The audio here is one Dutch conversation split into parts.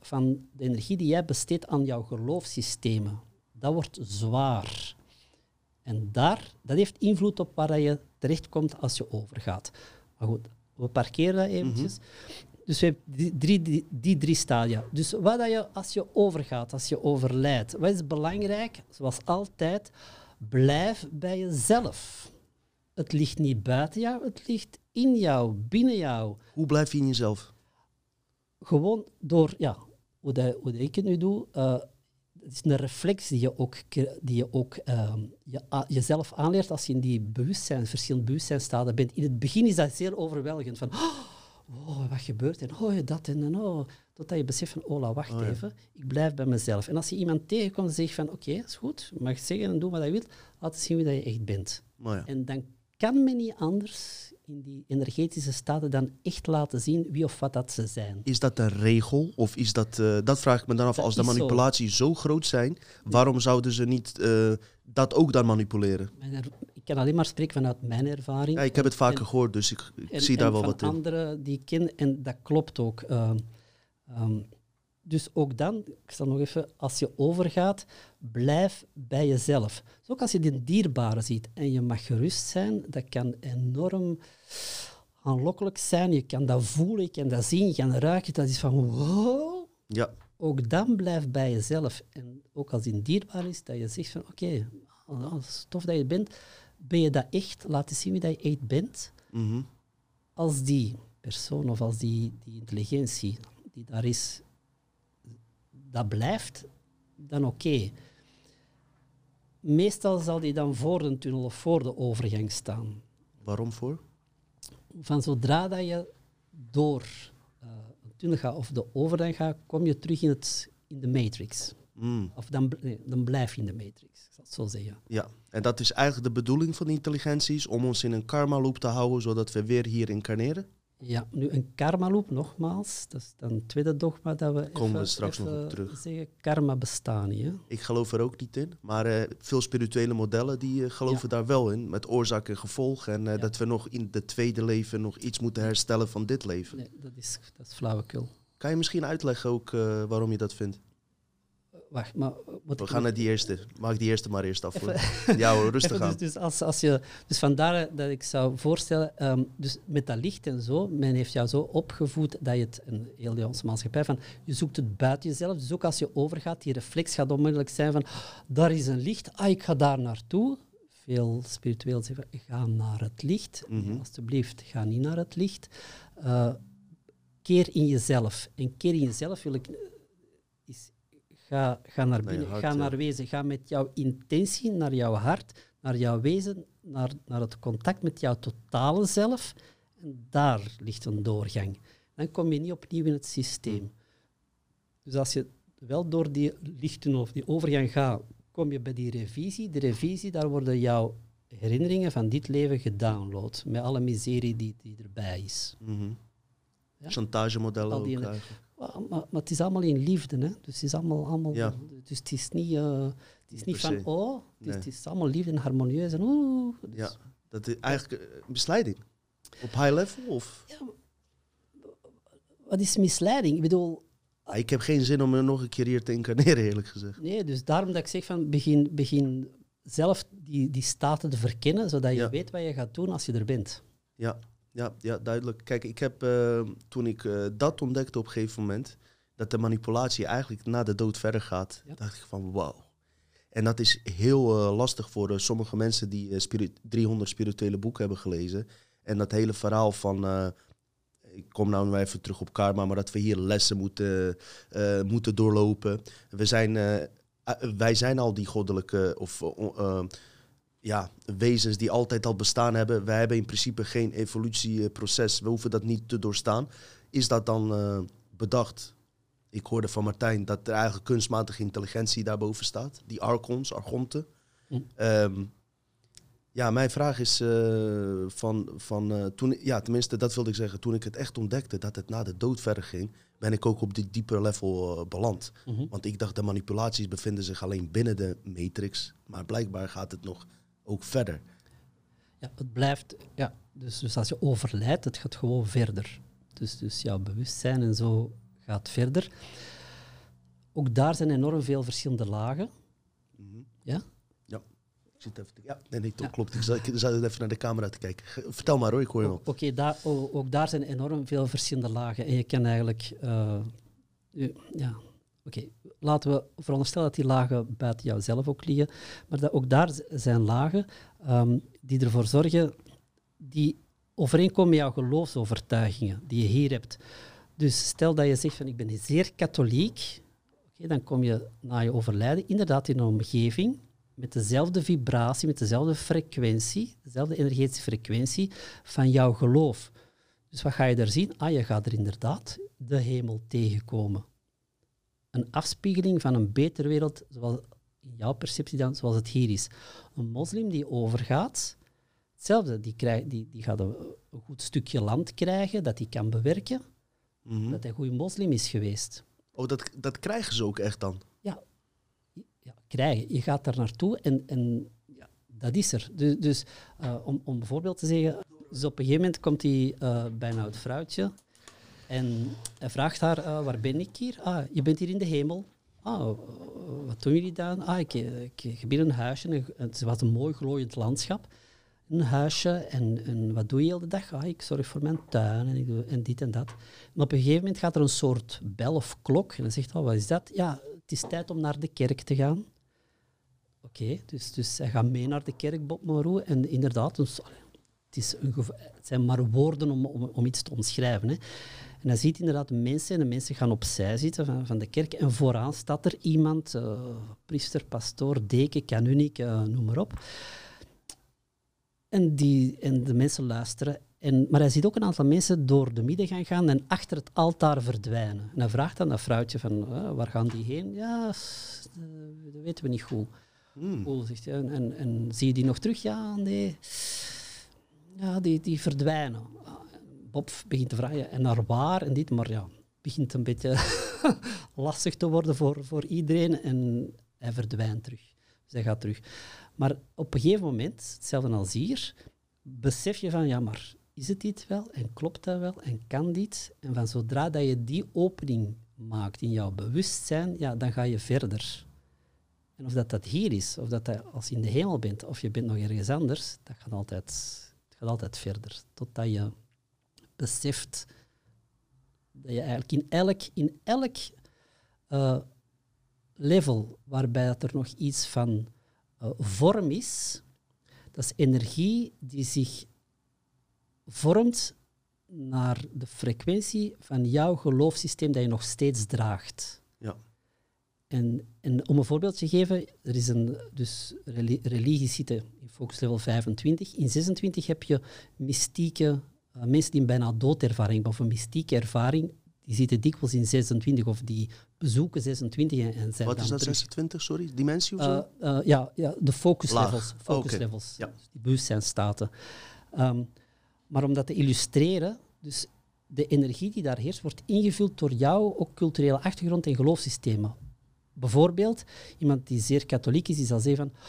af van de energie die jij besteedt aan jouw geloofssystemen. Dat wordt zwaar. En daar, dat heeft invloed op waar je terechtkomt als je overgaat. Maar goed, we parkeren dat eventjes. Dus we hebben die drie, die, die drie stadia. Dus wat dat je, als je overgaat, als je overlijdt, wat is belangrijk? Zoals altijd, blijf bij jezelf. Het ligt niet buiten jou, het ligt in jou, binnen jou. Hoe blijf je in jezelf? Gewoon door, ja, hoe, dat, hoe dat ik het nu doe, eh, het is een reflex die je ook, die je ook ehm, je, jezelf aanleert als je in die bewustzijn, verschillende bewustzijnstaten bent. In het begin is dat zeer overweldigend. Van, oh, wat gebeurt er? Oh, dat en oh. Totdat je beseft van, oh, la, wacht even, ik blijf bij mezelf. En als je iemand tegenkomt en zegt van, oké, is goed, mag zeggen en doen wat je wilt, laat zien wie dat je echt bent. Ja. En dan kan men niet anders in die energetische staten dan echt laten zien wie of wat dat ze zijn. Is dat een regel? Of is dat, eh, dat vraag ik me dan af, Dat als de zo. manipulaties zo. groot zijn, waarom zouden ze niet eh, dat ook dan manipuleren? Er- ik kan alleen maar spreken vanuit mijn ervaring. Ja, ik heb het vaker en- gehoord, dus ik, ik en- zie daar wel wat in. anderen die ik ken, en dat klopt ook. Ehm, ehm, dus ook dan, ik zal nog even, als je overgaat, blijf bij jezelf. Dus ook als je die dierbare ziet en je mag gerust zijn, dat kan enorm aanlokkelijk zijn. Je kan dat voelen, je kan dat zien, je kan ruiken. Dat is van wow. Ja, Ook dan blijf bij jezelf. En ook als die dierbaar is, dat je zegt van oké, dat is tof dat je bent. Ben je dat echt? Laat eens zien wie dat je echt bent mhm. als die persoon of als die, die intelligentie die daar is, dat blijft, dan oké. Meestal zal die dan voor de tunnel of voor de overgang staan. waarom voor? Van zodra dat je door eh, een tunnel gaat of de overgang gaat, kom je terug in, het, in de matrix. Mm, Of dan, nee, dan blijf je in de matrix, ik zal het zo zeggen. ja, en dat is eigenlijk de bedoeling van de intelligenties, om ons in een karma loop te houden, zodat we weer hier incarneren? Ja, nu een karma loop, nogmaals, dat is dan het tweede dogma dat we Komen we even- straks nog op terug. zeggen. Karma bestaat niet, hè? Ik geloof er ook niet in, maar eh, veel spirituele modellen die eh, geloven daar wel in, met oorzaak en gevolg. En eh, Ja. dat we nog in het tweede leven nog iets moeten herstellen van dit leven. Nee, dat is, dat is flauwekul. Kan je misschien uitleggen ook waarom je dat vindt? Wacht, maar wat We gaan naar die eerste. Maak die eerste maar eerst af. Hoor. Ja hoor, rustig Even, aan. dus, dus, als, als je, dus vandaar dat ik zou voorstellen, ehm, dus met dat licht en zo, men heeft jou zo opgevoed dat je het, en heel onze maatschappij, van je zoekt het buiten jezelf. Dus ook als je overgaat, die reflex gaat onmiddellijk zijn van, daar is een licht, ah, ik ga daar naartoe. Veel spiritueel zeggen, ga naar het licht. Mhm. alsjeblieft, ga niet naar het licht. Eh, keer in jezelf. En keer in jezelf wil ik, eh, is, ga, ga naar binnen, hart, ga ja. naar wezen. Ga met jouw intentie naar jouw hart, naar jouw wezen, naar, naar het contact met jouw totale zelf. En daar ligt een doorgang. Dan kom je niet opnieuw in het systeem. Dus als je wel door die lichten of die overgang gaat, kom je bij die revisie. De revisie, daar worden jouw herinneringen van dit leven gedownload. Met alle miserie die, die erbij is. Mhm. Ja? Chantagemodellen ook. Maar, het is allemaal in liefde, hè? Dus het is allemaal, allemaal Ja. dus het is niet, eh, het is Niet van oh, het is, Nee. het is allemaal liefde en harmonieus en oeh. Dus, Ja, dat is eigenlijk eh, misleiding. Op high level of? ja, Wat is misleiding? Ik bedoel, Ah, ik heb geen zin om er nog een keer hier te incarneren, eerlijk gezegd. nee, dus daarom dat ik zeg van begin, begin zelf die, die staten te verkennen, zodat je Ja. weet wat je gaat doen als je er bent. Ja, ja, ja duidelijk. Kijk, ik heb eh, toen ik eh, dat ontdekte op een gegeven moment, dat de manipulatie eigenlijk na de dood verder gaat, Ja. dacht ik van wauw. En dat is heel eh, lastig voor sommige mensen die eh, spirit- 300 spirituele boeken hebben gelezen. En dat hele verhaal van, ik kom nou nog even terug op karma, maar dat we hier lessen moeten, moeten doorlopen. We zijn, wij zijn al die goddelijke of ja, wezens die altijd al bestaan hebben. Wij hebben in principe geen evolutieproces. We hoeven dat niet te doorstaan. Is dat dan eh, bedacht? Ik hoorde van Martijn dat er eigenlijk kunstmatige intelligentie daarboven staat. Die archons, argonten. Hm. Ehm, ja, mijn vraag is eh, van, van eh, toen, ja, tenminste, dat wilde ik zeggen. Toen ik het echt ontdekte dat het na de dood verder ging, ben ik ook op dit dieper level beland. Mhm. Want ik dacht de manipulaties bevinden zich alleen binnen de matrix, maar blijkbaar gaat het nog ook verder. Ja, het blijft, ja, dus, dus als je overlijdt, het gaat gewoon verder. Dus, dus jouw bewustzijn en zo gaat verder. ook daar zijn enorm veel verschillende lagen. Mhm. Ja? Ja. Ik zit even ja, nee, nee, toch, klopt. Ik zat, ik zat even naar de camera te kijken. Vertel maar hoor, ik hoor je wel. Oké, daar, o- ook daar zijn enorm veel verschillende lagen. En je kan eigenlijk... eh, ja, oké. Laten we veronderstellen dat die lagen buiten jouzelf ook liggen. Maar dat ook daar zijn lagen ehm, die ervoor zorgen... die overeenkomen met jouw geloofsovertuigingen die je hier hebt. Dus stel dat je zegt van ik ben zeer katholiek, oké, dan kom je na je overlijden inderdaad in een omgeving met dezelfde vibratie, met dezelfde frequentie, dezelfde energetische frequentie van jouw geloof. Dus wat ga je daar zien? Ah, je gaat er inderdaad de hemel tegenkomen. Een afspiegeling van een betere wereld, zoals in jouw perceptie dan, zoals het hier is. Een moslim die overgaat, hetzelfde, die, krijgt, die, die gaat een, een goed stukje land krijgen dat hij kan bewerken, Mhm. dat hij een goede moslim is geweest. Oh, dat, dat krijgen ze ook echt dan? Ja, ja krijgen. Je gaat daar naartoe en, en ja, dat is er. Dus, dus eh, om, om bijvoorbeeld te zeggen, dus op een gegeven moment komt hij eh, bij een oud vrouwtje en hij vraagt haar, eh, waar ben ik hier? Ah, je bent hier in de hemel. Ah, wat doen jullie dan? Ah, ik, ik, ik een huisje. Het was een mooi glooiend landschap. Een huisje en, en wat doe je heel de dag? Ah, ik zorg voor mijn tuin en, ik en dit en dat. En op een gegeven moment gaat er een soort bel of klok en dan zegt, oh, wat is dat? Ja, het is tijd om naar de kerk te gaan. Oké, dus, dus hij gaat mee naar de kerk, Bob Moreau. En inderdaad, het, is een het zijn maar woorden om, om, om iets te omschrijven. Hè. En hij ziet inderdaad mensen en de mensen gaan opzij zitten van, van de kerk. En vooraan staat er iemand, eh, priester, pastoor, deken, kanunik, eh, noem maar op. En, die, en de mensen luisteren. En, maar hij ziet ook een aantal mensen door de middengang gaan en achter het altaar verdwijnen. En hij vraagt dan dat vrouwtje van, eh, waar gaan die heen? Ja, dat weten we niet goed. Hmm. Cool, zegt hij. En, en, en zie je die nog terug? Ja, nee. Ja, die, die verdwijnen. Begint te vragen, en naar waar en dit, maar ja, begint een beetje lastig te worden voor, voor iedereen en hij verdwijnt terug. Dus hij gaat terug. Maar op een gegeven moment, hetzelfde als hier, besef je van, ja, maar is het dit wel en klopt dat wel en kan dit? En van zodra dat je die opening maakt in jouw bewustzijn, ja, dan ga je verder. En of dat, dat hier is, of dat, dat als je in de hemel bent, of je bent nog ergens anders, dat gaat altijd, gaat altijd verder. Totdat je beseft dat je eigenlijk in elk, in elk eh, level waarbij dat er nog iets van eh, vorm is, dat is energie die zich vormt naar de frequentie van jouw geloofssysteem dat je nog steeds draagt. Ja. En, en om een voorbeeld te geven, er is een, dus reli- religies zitten in focus level 25. In 26 heb je mystieke mensen die een bijna doodervaring hebben, of een mystieke ervaring, die zitten dikwijls in 26 of die bezoeken 26 en, en zijn Wat is dat, terug. 26, sorry? Dimensie of Eh, zo? eh, ja, ja, de focus Laag. levels. Focus levels. Ja. Dus die bewustzijnstaten. Ehm, maar om dat te illustreren, dus de energie die daar heerst, wordt ingevuld door jouw ook culturele achtergrond en geloofssystemen. Bijvoorbeeld, iemand die zeer katholiek is, die zal zeggen van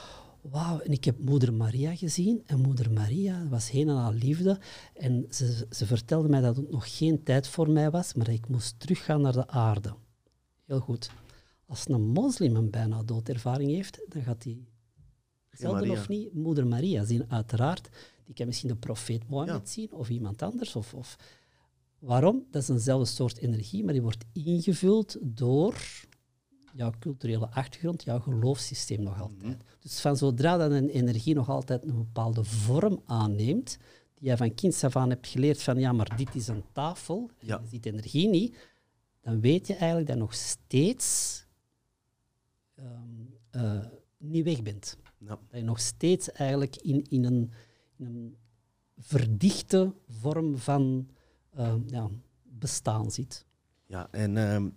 wauw, en ik heb moeder Maria gezien en moeder Maria was heen en al liefde en ze, ze vertelde mij dat het nog geen tijd voor mij was, maar ik moest teruggaan naar de aarde. Heel goed. Als een moslim een bijna doodervaring heeft, dan gaat hij zelden of niet moeder Maria zien, uiteraard. Die kan misschien de profeet Mohammed Ja. zien of iemand anders. Of, of. Waarom? Dat is eenzelfde soort energie, maar die wordt ingevuld door jouw culturele achtergrond, jouw geloofssysteem nog altijd. Mhm. Dus van zodra dat een energie nog altijd een bepaalde vorm aanneemt, die jij van kinds af aan hebt geleerd van ja, maar dit is een tafel, en Ja. je ziet energie niet, dan weet je eigenlijk dat je nog steeds ehm, eh, niet weg bent. Ja. Dat je nog steeds eigenlijk in, in, een, in een verdichte vorm van eh, ja, bestaan zit. Ja, en ehm,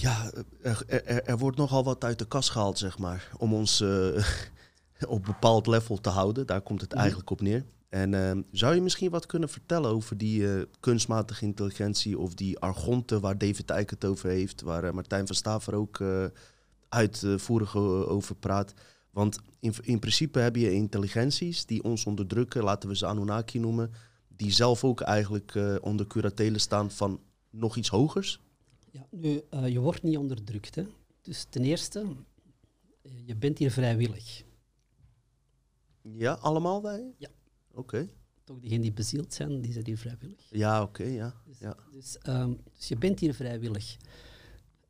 ja, er, er, er wordt nogal wat uit de kas gehaald, zeg maar, om ons eh, op een bepaald level te houden. Daar komt het Mhm. eigenlijk op neer. En ehm, zou je misschien wat kunnen vertellen over die eh, kunstmatige intelligentie of die argonte waar David Eyck het over heeft, waar eh, Martijn van Staver ook uitvoerig over praat? Want in, in principe heb je intelligenties die ons onderdrukken, laten we ze Anunnaki noemen, die zelf ook eigenlijk onder curatele staan van nog iets hogers. Ja, nu, uh, je wordt niet onderdrukt. Hè. Dus ten eerste, je bent hier vrijwillig. Ja, allemaal wij? Ja. Oké. Toch degenen die bezield zijn, die zijn hier vrijwillig. Ja, oké, ja. Dus, ja. Dus, um, dus je bent hier vrijwillig.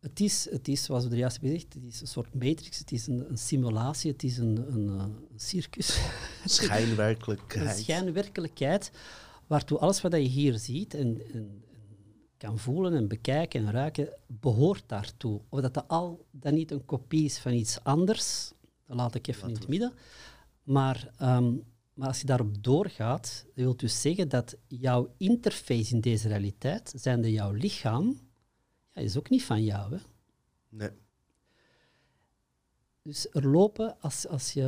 Het is, het is, zoals we er juist hebben gezegd, het is een soort matrix, het is een, een simulatie, het is een, een, een circus. Schijnwerkelijkheid. een schijnwerkelijkheid, waartoe alles wat je hier ziet en, en, kan voelen en bekijken en ruiken, behoort daartoe. Of dat, dat al dan niet een kopie is van iets anders, dat laat ik even in het midden. Maar, um, maar als je daarop doorgaat, dat wil dus zeggen dat jouw interface in deze realiteit, zijnde jouw lichaam, ja, is ook niet van jou. Hè? Nee. Dus er lopen, als, als je,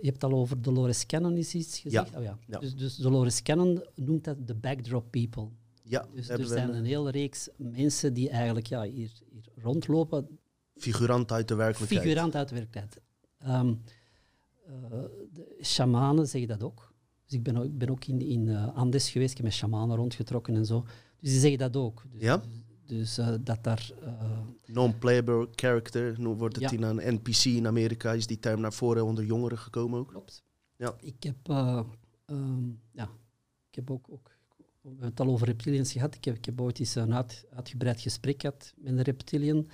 je hebt al over Dolores Cannon is iets gezegd. Ja. Oh ja. Ja. Dus, dus Dolores Cannon noemt dat de backdrop people. Ja, Dus er zijn een een hele reeks mensen die eigenlijk ja, hier, hier rondlopen, figurant uit de werkelijkheid. figurant uit de werkelijkheid. Ehm, eh, de shamanen zeggen dat ook. Dus ik ben ook, ben ook in, in eh, Andes geweest, ik heb met shamanen rondgetrokken en zo. Dus die zeggen dat ook. Dus, Ja? dus eh, dat daar... Non-playable character, wordt het Ja. in een NPC in Amerika, is die term naar voren onder jongeren gekomen ook. Klopt. Ja. Ik heb, eh, ehm, ja, ik heb ook, ook, we hebben het al over reptilians gehad. Ik heb, ik heb ooit eens een uit, uitgebreid gesprek gehad met een reptilian.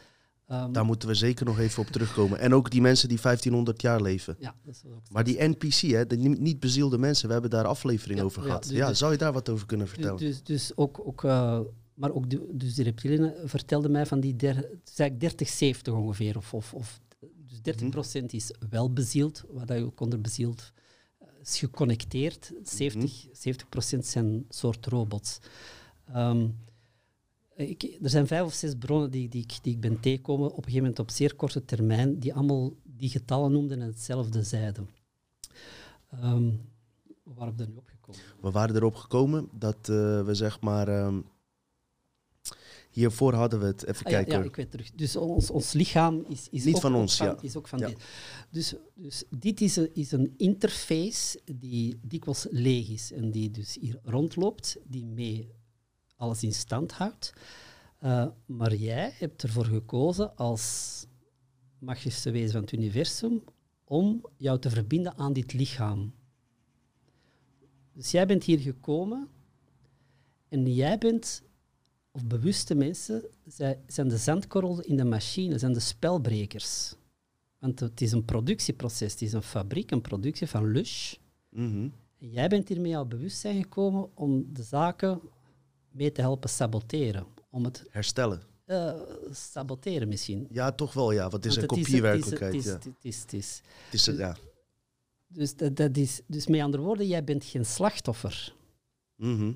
Ehm, Daar moeten we zeker nog even op terugkomen. En ook die mensen die 1500 jaar leven. ja, dat is ook Maar die NPC, hè, de ni- niet bezielde mensen, we hebben daar aflevering Ja, over ja, gehad. dus- ja, dus- zou je daar wat over kunnen Dus, vertellen? dus, dus ook, ook eh, maar ook de, dus die reptilian vertelden mij van die der, het is eigenlijk 30, 70 ongeveer. Of, of, of, dus 30% is wel bezield, wat je ook onder bezield eh, is geconnecteerd. 70, 70% zijn soort robots. Ehm, ik, er zijn vijf of zes bronnen die, die, ik, die ik ben tegengekomen op een gegeven moment op zeer korte termijn, die allemaal die getallen noemden en hetzelfde zeiden. Ehm waar ben ik nu opgekomen? We waren erop gekomen dat eh, we zeg maar... ehm, hiervoor hadden we het, even Ah, ja, kijken. ja, ik weet terug. Dus ons, ons lichaam is, is Niet ook, van ons, ja. is ook van Ja. dit. Dus, dus dit is een, is een interface die dikwijls leeg is en die dus hier rondloopt, die mee alles in stand houdt. Eh, maar jij hebt ervoor gekozen als magische wezen van het universum om jou te verbinden aan dit lichaam. Dus jij bent hier gekomen en jij bent of bewuste mensen zij, zijn de zandkorrels in de machine, zijn de spelbrekers. Want het is een productieproces, het is een fabriek, een productie van Lush. Mhm. Jij bent hiermee al bewustzijn gekomen om de zaken mee te helpen saboteren. Om het Herstellen. eh, saboteren misschien. Ja, toch wel, ja. Wat is Want een het is- kopiewerkelijkheid? Het is, ja. het is, het is, Het is, ja. Dus, dat, dat is, dus met andere woorden, jij bent geen slachtoffer. Mhm.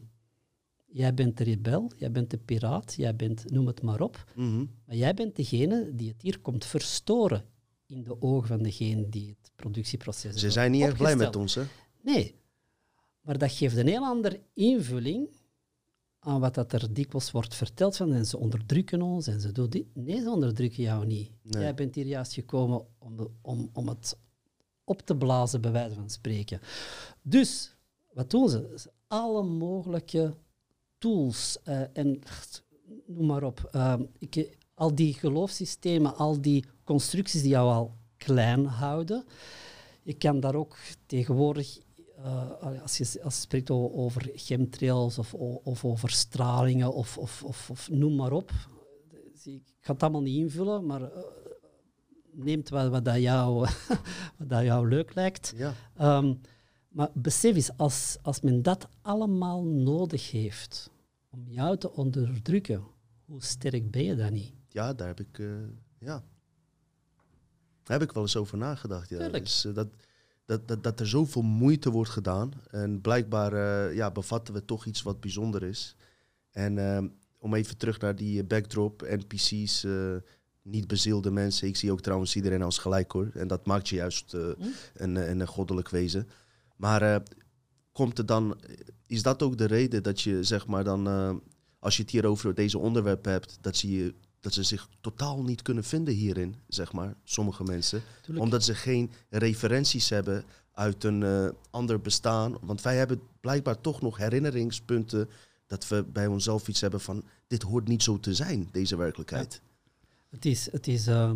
Jij bent de rebel, jij bent de piraat, jij bent, noem het maar op. Mhm. Maar jij bent degene die het hier komt verstoren in de ogen van degene die het productieproces Ze zijn niet erg blij met ons, hè? Nee, maar dat geeft een heel andere invulling aan wat dat er dikwijls wordt verteld van en ze onderdrukken ons en ze doen dit. Nee, ze onderdrukken jou niet. Nee. Jij bent hier juist gekomen om, de- om, om het op te blazen, bij wijze van spreken. Dus, wat doen ze? Alle mogelijke tools eh, en noem maar op. eh, ik, al die geloofssystemen, al die constructies die jou al klein houden. Je kan daar ook tegenwoordig, eh, als, je, als je spreekt over chemtrails of, of over stralingen of, of, of, of noem maar op. Ik ga het allemaal niet invullen, maar neemt wat, wat, dat jou, wat dat jou leuk lijkt. Ja. Ehm, maar besef eens, als, als men dat allemaal nodig heeft om jou te onderdrukken, hoe sterk ben je dan niet? ja, daar heb ik... eh, ja. Daar heb ik wel eens over nagedacht. Ja. Dus, eh, dat, dat, dat, dat er zoveel moeite wordt gedaan. En blijkbaar eh, ja, bevatten we toch iets wat bijzonder is. En ehm, om even terug naar die backdrop, NPC's, niet bezielde mensen. Ik zie ook trouwens iedereen als gelijk hoor. En dat maakt je juist een, een, een goddelijk wezen. Maar eh, komt er dan, is dat ook de reden dat je zeg maar dan, eh, als je het hier over deze onderwerp hebt, dat ze, je, dat ze zich totaal niet kunnen vinden hierin, zeg maar, sommige mensen. Tuurlijk. Omdat ze geen referenties hebben uit een eh, ander bestaan. Want wij hebben blijkbaar toch nog herinneringspunten Dat we bij onszelf iets hebben van, dit hoort niet zo te zijn, deze werkelijkheid. Het is, het is, uh,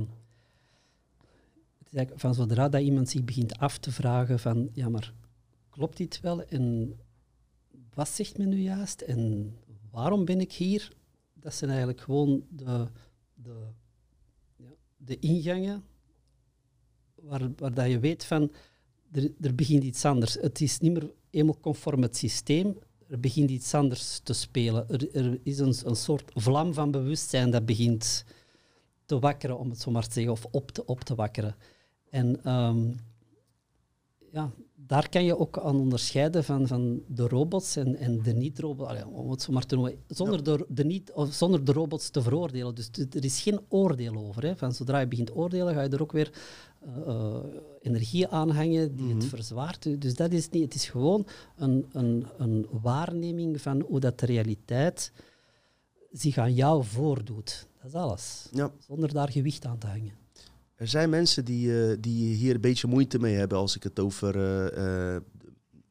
het is eigenlijk van zodra dat iemand zich begint af te vragen van, ja maar, klopt dit wel? En wat zegt men nu juist? En waarom ben ik hier? Dat zijn eigenlijk gewoon de, de, ja, de ingangen waar, waar dat je weet van, er, begint iets anders. Het is niet meer helemaal conform het systeem. Er begint iets anders te spelen. Er, er is een, een soort vlam van bewustzijn dat begint te wakkeren, om het zo maar te zeggen, of op te, op te wakkeren. En um, ja, daar kan je ook aan onderscheiden van, van de robots en, en de niet-robots. Om het zo maar te noemen, zonder, de, de niet, of zonder de robots te veroordelen. Dus er is geen oordeel over. Hè. Van zodra je begint oordelen, ga je er ook weer uh, energie aanhangen die het verzwaart. Dus dat is niet, het is gewoon een, een, een waarneming van hoe dat de realiteit zich aan jou voordoet. Dat is alles. Ja. Zonder daar gewicht aan te hangen. Er zijn mensen die, uh, die hier een beetje moeite mee hebben als ik het over uh,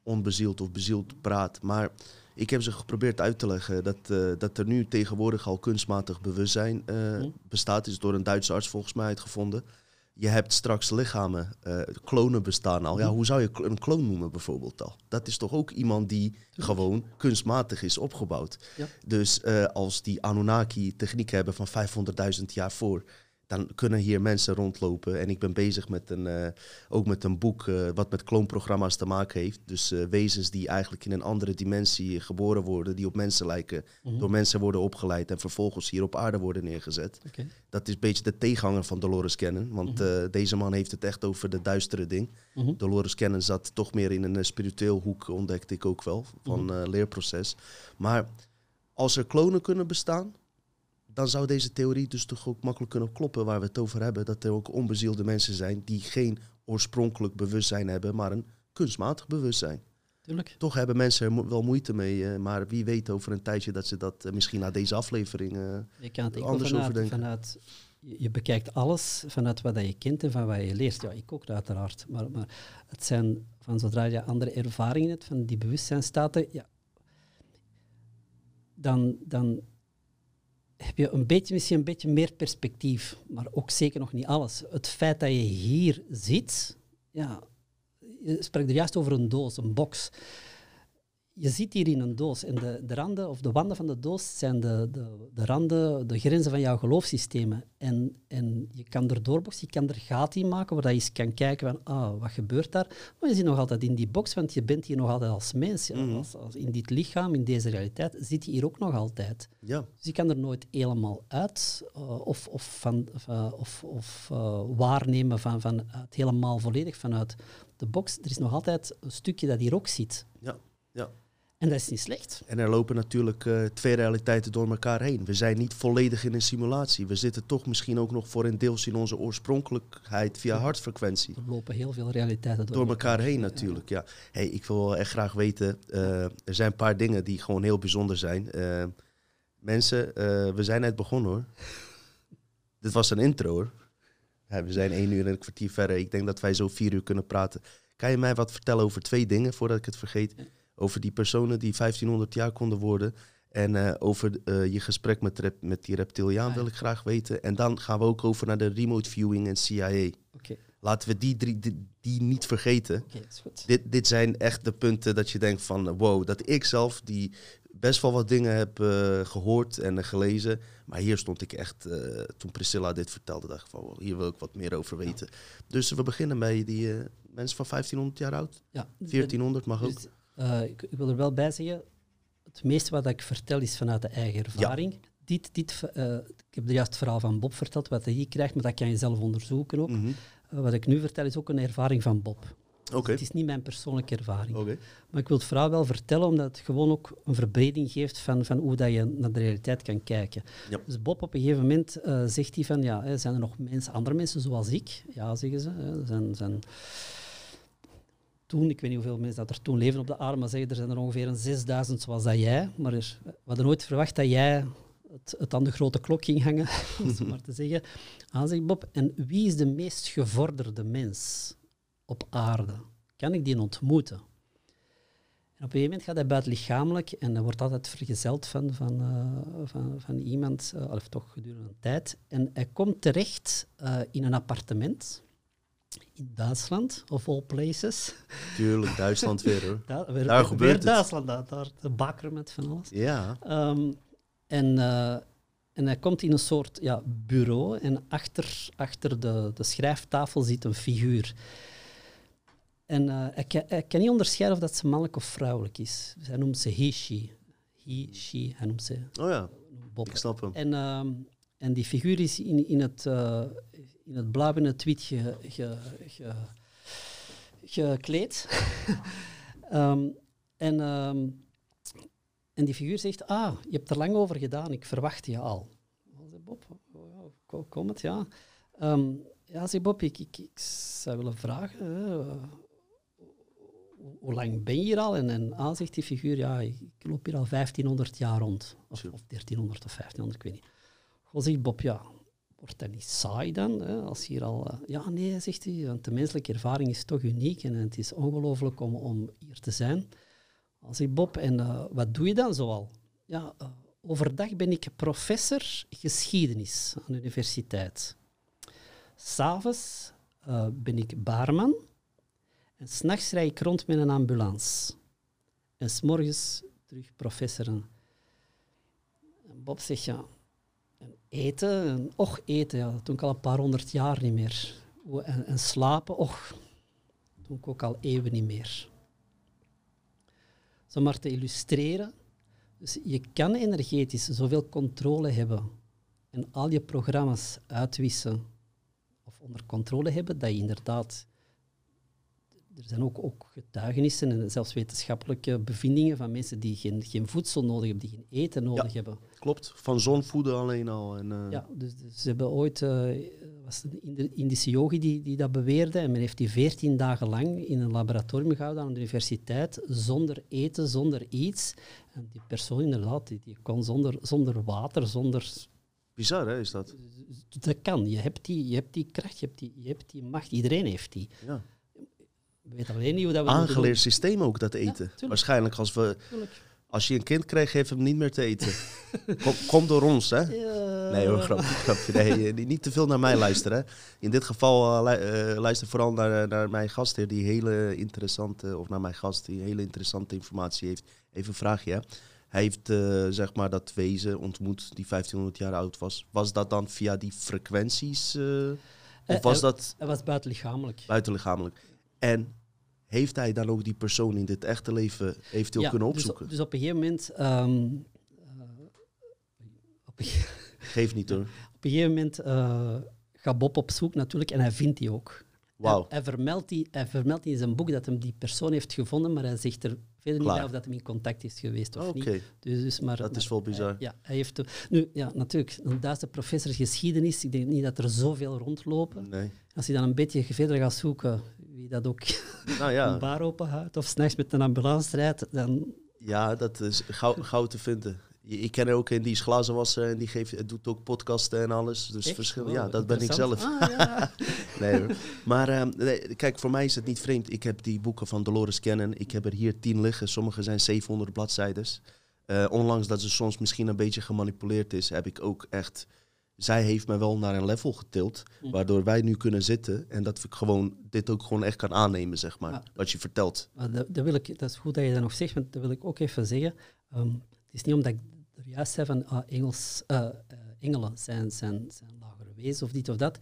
onbezield of bezield praat. Maar ik heb ze geprobeerd uit te leggen dat, dat er nu tegenwoordig al kunstmatig bewustzijn mm. bestaat. Is door een Duitse arts volgens mij uitgevonden. Je hebt straks lichamen, klonen bestaan al. Ja, hoe zou je een kloon noemen bijvoorbeeld al? Dat is toch ook iemand die gewoon kunstmatig is opgebouwd. Ja. Dus als die Anunnaki techniek hebben van 500.000 jaar voor dan kunnen hier mensen rondlopen. En ik ben bezig met een, uh, ook met een boek uh, wat met kloonprogramma's te maken heeft. Dus uh, wezens die eigenlijk in een andere dimensie geboren worden, die op mensen lijken, mm -hmm. door mensen worden opgeleid en vervolgens hier op aarde worden neergezet. Okay. Dat is een beetje de tegenhanger van Dolores Cannon, want mm -hmm. deze man heeft het echt over de duistere ding. Mm -hmm. Dolores Cannon zat toch meer in een spiritueel hoek, ontdekte ik ook wel, van leerproces. Maar als er klonen kunnen bestaan, dan zou deze theorie dus toch ook makkelijk kunnen kloppen waar we het over hebben. Dat er ook onbezielde mensen zijn die geen oorspronkelijk bewustzijn hebben, maar een kunstmatig bewustzijn. Tuurlijk. Toch hebben mensen er wel moeite mee, uh, maar wie weet over een tijdje dat ze dat uh, misschien na deze aflevering je kan het anders vanuit, overdenken. Vanuit, je bekijkt alles vanuit wat je kent en van wat je leert. Ja, ik ook uiteraard. Maar, maar het zijn van zodra je andere ervaringen hebt, van die bewustzijnstaten, ja, dan, dan heb je een beetje, misschien een beetje meer perspectief, maar ook zeker nog niet alles. Het feit dat je hier zit, ja, je spreekt er juist over een doos, een box. Je zit hier in een doos en de, de randen of de wanden van de doos zijn de, de, de randen, de grenzen van jouw geloofssystemen. En, en je kan er doorboksen, je kan er gaten in maken, waar je eens kan kijken van, ah, wat gebeurt daar? Maar je zit nog altijd in die box, want je bent hier nog altijd als mens. Mhm. Als, als in dit lichaam, in deze realiteit, zit je hier ook nog altijd. Ja, Dus je kan er nooit helemaal uit uh, of, of, van, uh, of, of uh, waarnemen van, van het helemaal volledig vanuit de box. Er is nog altijd een stukje dat hier ook zit. ja. En dat is niet slecht. En er lopen natuurlijk uh, twee realiteiten door elkaar heen. We zijn niet volledig in een simulatie. We zitten toch misschien ook nog voor een deels in onze oorspronkelijkheid via hartfrequentie. Er lopen heel veel realiteiten door, Door elkaar heen natuurlijk, ja. Hey, ik wil echt graag weten, uh, er zijn een paar dingen die gewoon heel bijzonder zijn. Uh, mensen, we zijn net begonnen hoor. Dit was een intro hoor. Ja, we zijn één uur en een kwartier verder. Ik denk dat wij zo vier uur kunnen praten. Kan je mij wat vertellen over twee dingen voordat ik het vergeet? Over die personen die 1500 jaar konden worden. En uh, over uh, je gesprek met, rep, met die reptiliaan Ah, wil ik graag weten. En dan gaan we ook over naar de remote viewing en CIA. Oké, okay. Laten we die drie die, die niet vergeten. okay, is goed. Dit, dit zijn echt de punten dat je denkt van wow, dat ik zelf die best wel wat dingen heb uh, gehoord en gelezen. Maar hier stond ik echt, toen Priscilla dit vertelde, dacht ik van wow, hier wil ik wat meer over weten. Dus we beginnen bij die mensen van 1500 jaar oud. Ja, 1400 mag ook. Dus, Uh, ik, ik, wil er wel bij zeggen, het meeste wat ik vertel is vanuit de eigen ervaring. Ja. Dit, dit, uh, ik heb juist het verhaal van Bob verteld, wat hij hier krijgt, maar dat kan je zelf onderzoeken ook. Mm -hmm. uh, wat ik nu vertel is ook een ervaring van Bob. Okay. Dus het is niet mijn persoonlijke ervaring. Okay. Maar ik wil het verhaal wel vertellen, omdat het gewoon ook een verbreding geeft van, van hoe dat je naar de realiteit kan kijken. Ja. Dus Bob op een gegeven moment zegt hij van, ja, hè, zijn er nog mensen, andere mensen zoals ik? Ja, zeggen ze. Hè, zijn, zijn toen, ik weet niet hoeveel mensen dat er toen leven op de aarde, maar zeggen er zijn er ongeveer een 6000 zoals dat jij. Maar we hadden nooit verwacht dat jij het, aan de grote klok ging hangen, om maar te zeggen. Aan zegt Bob, en wie is de meest gevorderde mens op aarde? Kan ik die ontmoeten? En op een gegeven moment gaat hij buitenlichamelijk en hij wordt altijd vergezeld van, van, eh, van, iemand, uh, of toch gedurende een tijd. En hij komt terecht uh, in een appartement in Duitsland, of all places. Tuurlijk, Duitsland weer hoor. Da weer, daar weer gebeurt het. Duitsland, daar, daar de bakker met van alles. Ja. Um, en, uh, en hij komt in een soort ja, bureau en achter, achter de, de schrijftafel zit een figuur. En uh, hij, kan, hij, kan niet onderscheiden of dat ze mannelijk of vrouwelijk is. Dus hij noemt ze he, she. He, she, hij noemt ze Oh ja, Bob. ik snap hem. En, um, en die figuur is in, in het, uh, in het blauw wit ge, ge, ge, gekleed. um, en, um, en die figuur zegt, ah, je hebt er lang over gedaan, ik verwacht je al. Bob, kom het, ja. Um, ja, zeg Bob, ik, ik, ik zou willen vragen, hoe lang ben je hier al? En, en zegt die figuur, ja, ik, ik loop hier al 1500 jaar rond. Of, of 1300 of 1500, ik weet niet. Goh, zegt Bob, ja, wordt dat niet saai dan? Hè? Als hier al, uh, ja, nee, zegt hij, want de menselijke ervaring is toch uniek en het is ongelooflijk om, om hier te zijn. Als ik Bob, en uh, wat doe je dan zoal? Ja, uh, overdag ben ik professor geschiedenis aan de universiteit. S'avonds ben ik baarman en s'nachts rijd ik rond met een ambulance. En s'morgens terug professor. Bob zegt, ja, eten, en och, eten, ja, dat ik al een paar honderd jaar niet meer. En, en slapen, och, dat ik ook al eeuwen niet meer. Zo maar te illustreren. Dus je kan energetisch zoveel controle hebben en al je programma's uitwissen of onder controle hebben, dat je inderdaad... Er zijn ook, ook getuigenissen en zelfs wetenschappelijke bevindingen van mensen die geen, geen voedsel nodig hebben, die geen eten nodig Ja. hebben. Klopt, van zonvoeden alleen al. En, eh, Ja, dus, dus ze hebben ooit, uh, was een Indi- Indische yogi die, die dat beweerde, en men heeft die veertien dagen lang in een laboratorium gehouden aan de universiteit, zonder eten, zonder iets. En die persoon inderdaad, die, die kon zonder, zonder water, zonder... Bizar, hè, is dat? Dat kan, je hebt die, je hebt die kracht, je hebt die, je hebt die macht, iedereen heeft die. Ja. We weten alleen niet hoe dat we Aangeleerd systeem ook, dat eten. Waarschijnlijk als, we. Tuurlijk. als je een kind krijgt, geef hem niet meer te eten. kom, kom door ons, hè? Ja. Nee hoor, grapje, grapje. Nee, eh, niet te veel naar mij luisteren. Hè. In dit geval lu uh, luister vooral naar, naar mijn gastheer die hele interessante, of naar mijn gast die hele interessante informatie heeft. Even een vraagje. Hè. Hij heeft uh, zeg maar dat wezen ontmoet die 1500 jaar oud was. Was dat dan via die frequenties? Uh, of was dat Hij was buitenlichamelijk. buitenlichamelijk? En heeft hij dan ook die persoon in dit echte leven eventueel Ja, kunnen dus- opzoeken? Dus, op een gegeven moment... eh, op een Geef niet hoor. Op een gegeven moment eh, gaat Bob op zoek natuurlijk en hij vindt die ook. Wauw. Hij, hij, vermeldt die, hij vermeldt in zijn boek dat hem die persoon heeft gevonden, maar hij zegt er verder niet bij of dat hem in contact is geweest of niet. Dus, dus maar, Dat is wel bizar. hij- ja, hij heeft... de- Nu, ja, natuurlijk, een Duitse professor geschiedenis, ik denk niet dat er zoveel rondlopen. Nee. Als je dan een beetje verder gaat zoeken, wie dat ook Nou een ja, bar openhoudt of s'nachts met een ambulance rijdt, dan... ja, dat is gauw, gauw te vinden. Ik ken er ook een die is glazenwasser en die geeft, doet ook podcasten en alles. Dus verschil. Ja, dat ben ik zelf. Ah, ja. Nee, hoor. maar ehm, nee, kijk, voor mij is het niet vreemd. Ik heb die boeken van Dolores Cannon. Ik heb er hier tien liggen. Sommige zijn 700 bladzijdes. Eh, ondanks dat ze soms misschien een beetje gemanipuleerd is, heb ik ook echt. Zij heeft me wel naar een level getild, Hm. waardoor wij nu kunnen zitten en dat ik gewoon dit ook gewoon echt kan aannemen, zeg maar. Ja. Wat je vertelt. Maar dat, dat, wil ik, dat is goed dat je dat nog zegt, want dat wil ik ook even zeggen. Ehm, het is niet omdat ik er juist zei van ah, Engels, eh, eh, engelen zijn, zijn, zijn lagere wezens of dit of dat.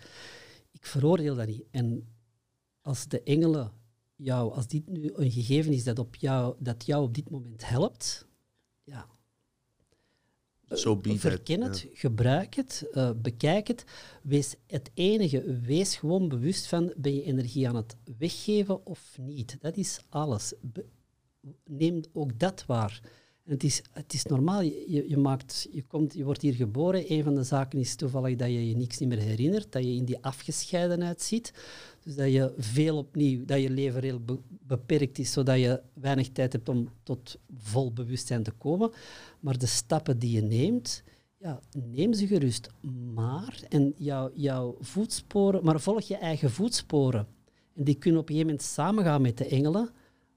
Ik veroordeel dat niet. En als de engelen jou, als dit nu een gegeven is dat, op jou, dat jou op dit moment helpt, ja. So Verken het, gebruik het, eh, bekijk het. Wees het enige, wees gewoon bewust van, ben je energie aan het weggeven of niet? Dat is alles. Be- neem ook dat waar. Het, is, het is normaal, je, je- maakt, je, komt, je wordt hier geboren. Een van de zaken is toevallig dat je je niks niet meer herinnert, dat je in die afgescheidenheid zit. Dus dat je veel opnieuw, dat je leven heel be- beperkt is, zodat je weinig tijd hebt om tot vol bewustzijn te komen. Maar de stappen die je neemt, ja, neem ze gerust. Maar, en jouw, jouw voetsporen, maar volg je eigen voetsporen. En die kunnen op een gegeven moment samengaan met de engelen.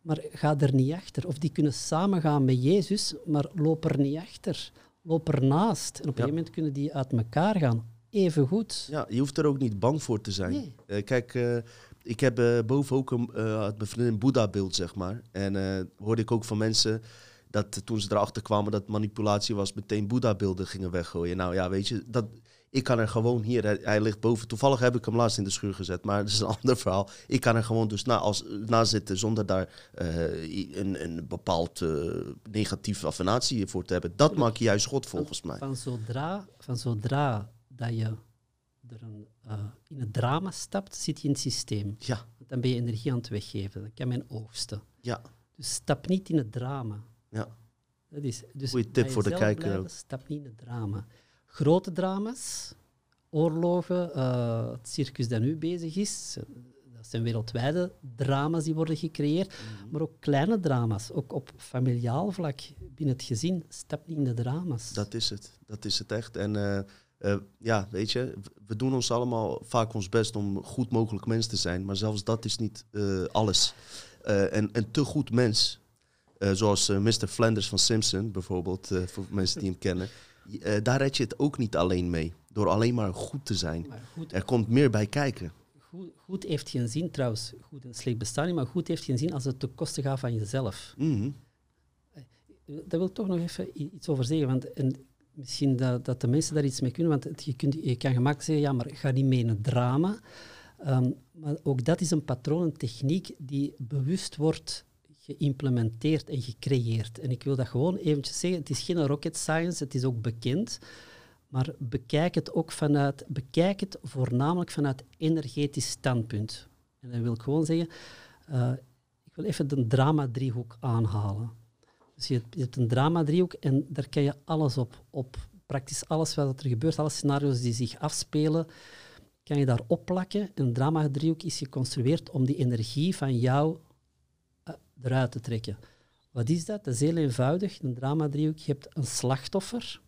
Maar ga er niet achter. Of die kunnen samengaan met Jezus, maar loop er niet achter. Loop ernaast. En op een gegeven moment kunnen die uit elkaar gaan. Even goed. Ja, je hoeft er ook niet bang voor te zijn. Nee. Eh, kijk, eh, ik heb eh, boven ook een, uit mijn vriendin een Boeddha-beeld, zeg maar. En hoorde ik ook van mensen dat toen ze erachter kwamen dat manipulatie was, meteen Boeddha-beelden gingen weggooien. Nou ja, weet je, dat, ik kan er gewoon hier, hij, hij ligt boven. Toevallig heb ik hem laatst in de schuur gezet, maar dat is een ander verhaal. Ik kan er gewoon dus na, als, na zitten zonder daar eh, een, een bepaald eh, negatieve affinatie voor te hebben. Dat maakt juist God volgens mij. Van zodra, van zodra dat je er een, eh, in het drama stapt, zit je in het systeem. Ja, Want Dan ben je energie aan het weggeven. Dat kan mijn oogsten. ja, Dus stap niet in het drama. ja. Dat is, dus Goeie tip voor de kijker blijven. Stap niet in het drama. Grote drama's, oorlogen, eh, het circus dat nu bezig is, dat zijn wereldwijde drama's die worden gecreëerd, Mhm. maar ook kleine drama's, ook op familiaal vlak binnen het gezin. Stap niet in de drama's. Dat is het. Dat is het echt. En eh, eh, ja, weet je, we doen ons allemaal vaak ons best om goed mogelijk mens te zijn. Maar zelfs dat is niet alles. En een te goed mens, zoals Mr. Flanders van Simpson bijvoorbeeld, voor mensen die hem kennen. Eh, daar red je het ook niet alleen mee. Door alleen maar goed te zijn. Goed, Er komt meer bij kijken. goed, goed heeft geen zin trouwens. Goed en slecht bestaan niet, maar goed heeft geen zin als het ten koste gaat van jezelf. Mhm. Daar wil ik toch nog even iets over zeggen. Want en misschien dat, dat de mensen daar iets mee kunnen. Want het- je, kunt, je kan gemakkelijk zeggen, ja, maar ga niet mee in het drama. Ehm, maar ook dat is een patroon, een techniek die bewust wordt geïmplementeerd en gecreëerd. En ik wil dat gewoon eventjes zeggen. Het is geen rocket science, het is ook bekend. Maar bekijk het ook vanuit, bekijk het voornamelijk vanuit energetisch standpunt. En dan wil ik gewoon zeggen, eh, ik wil even de drama-driehoek aanhalen. Dus je hebt, een drama-driehoek en daar kan je alles op, op. Praktisch alles wat er gebeurt, alle scenario's die zich afspelen, kan je daar opplakken. Een drama-driehoek is geconstrueerd om die energie van jou eruit te trekken. Wat is dat? Dat is heel eenvoudig. Een drama-driehoek, je hebt een slachtoffer.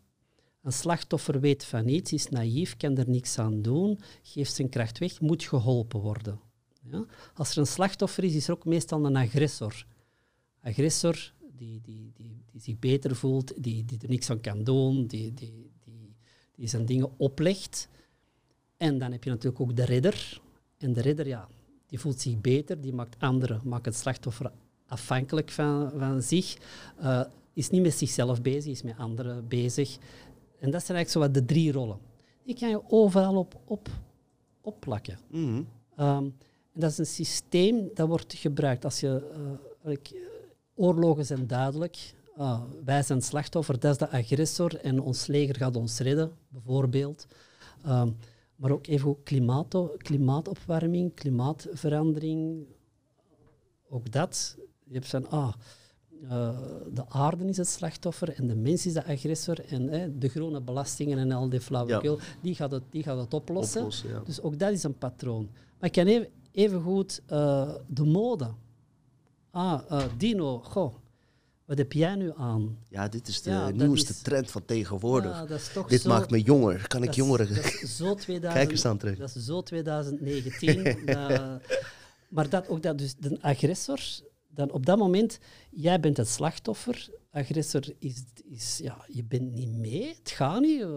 Een slachtoffer weet van niets, is naïef, kan er niks aan doen, geeft zijn kracht weg, moet geholpen worden. Ja? Als er een slachtoffer is, is er ook meestal een agressor. Agressor die, die, die, die zich beter voelt, die, die er niks aan kan doen, die, die, die, die zijn dingen oplegt. En dan heb je natuurlijk ook de redder. En de redder, ja, die voelt zich beter, die maakt anderen, maakt het slachtoffer afhankelijk van, van zich. eh, is niet met zichzelf bezig, is met anderen bezig. En dat zijn eigenlijk zo wat de drie rollen. Die kan je overal op, op, opplakken. Mhm. Ehm, en dat is een systeem dat wordt gebruikt. Als je, eh, eh, oorlogen zijn duidelijk. Wij zijn slachtoffer, dat is de agressor en ons leger gaat ons redden, bijvoorbeeld. Ehm, maar ook even ook klimaato- klimaatopwarming, klimaatverandering. Ook dat. Je hebt van, ah, eh, de aarde is het slachtoffer en de mens is de agressor. En eh, de groene belastingen en al die flauwekul, die, gaat het, die gaat het oplossen. Oplossen, ja. Dus ook dat is een patroon. Maar ik kan even, even goed eh, de mode. Ah, eh, Dino, goh, wat heb jij nu aan? Ja, dit is de Ja, nieuwste is- trend van tegenwoordig. Ja, dat is toch dit zo, maakt me jonger. Kan ik jongeren dat is zo 2000, kijkers aantrekken? Dat is zo 2019. dat- maar dat, ook dat, dus de agressor, dan op dat moment, jij bent het slachtoffer. Agressor is, is ja, je bent niet mee, het gaat niet. eh,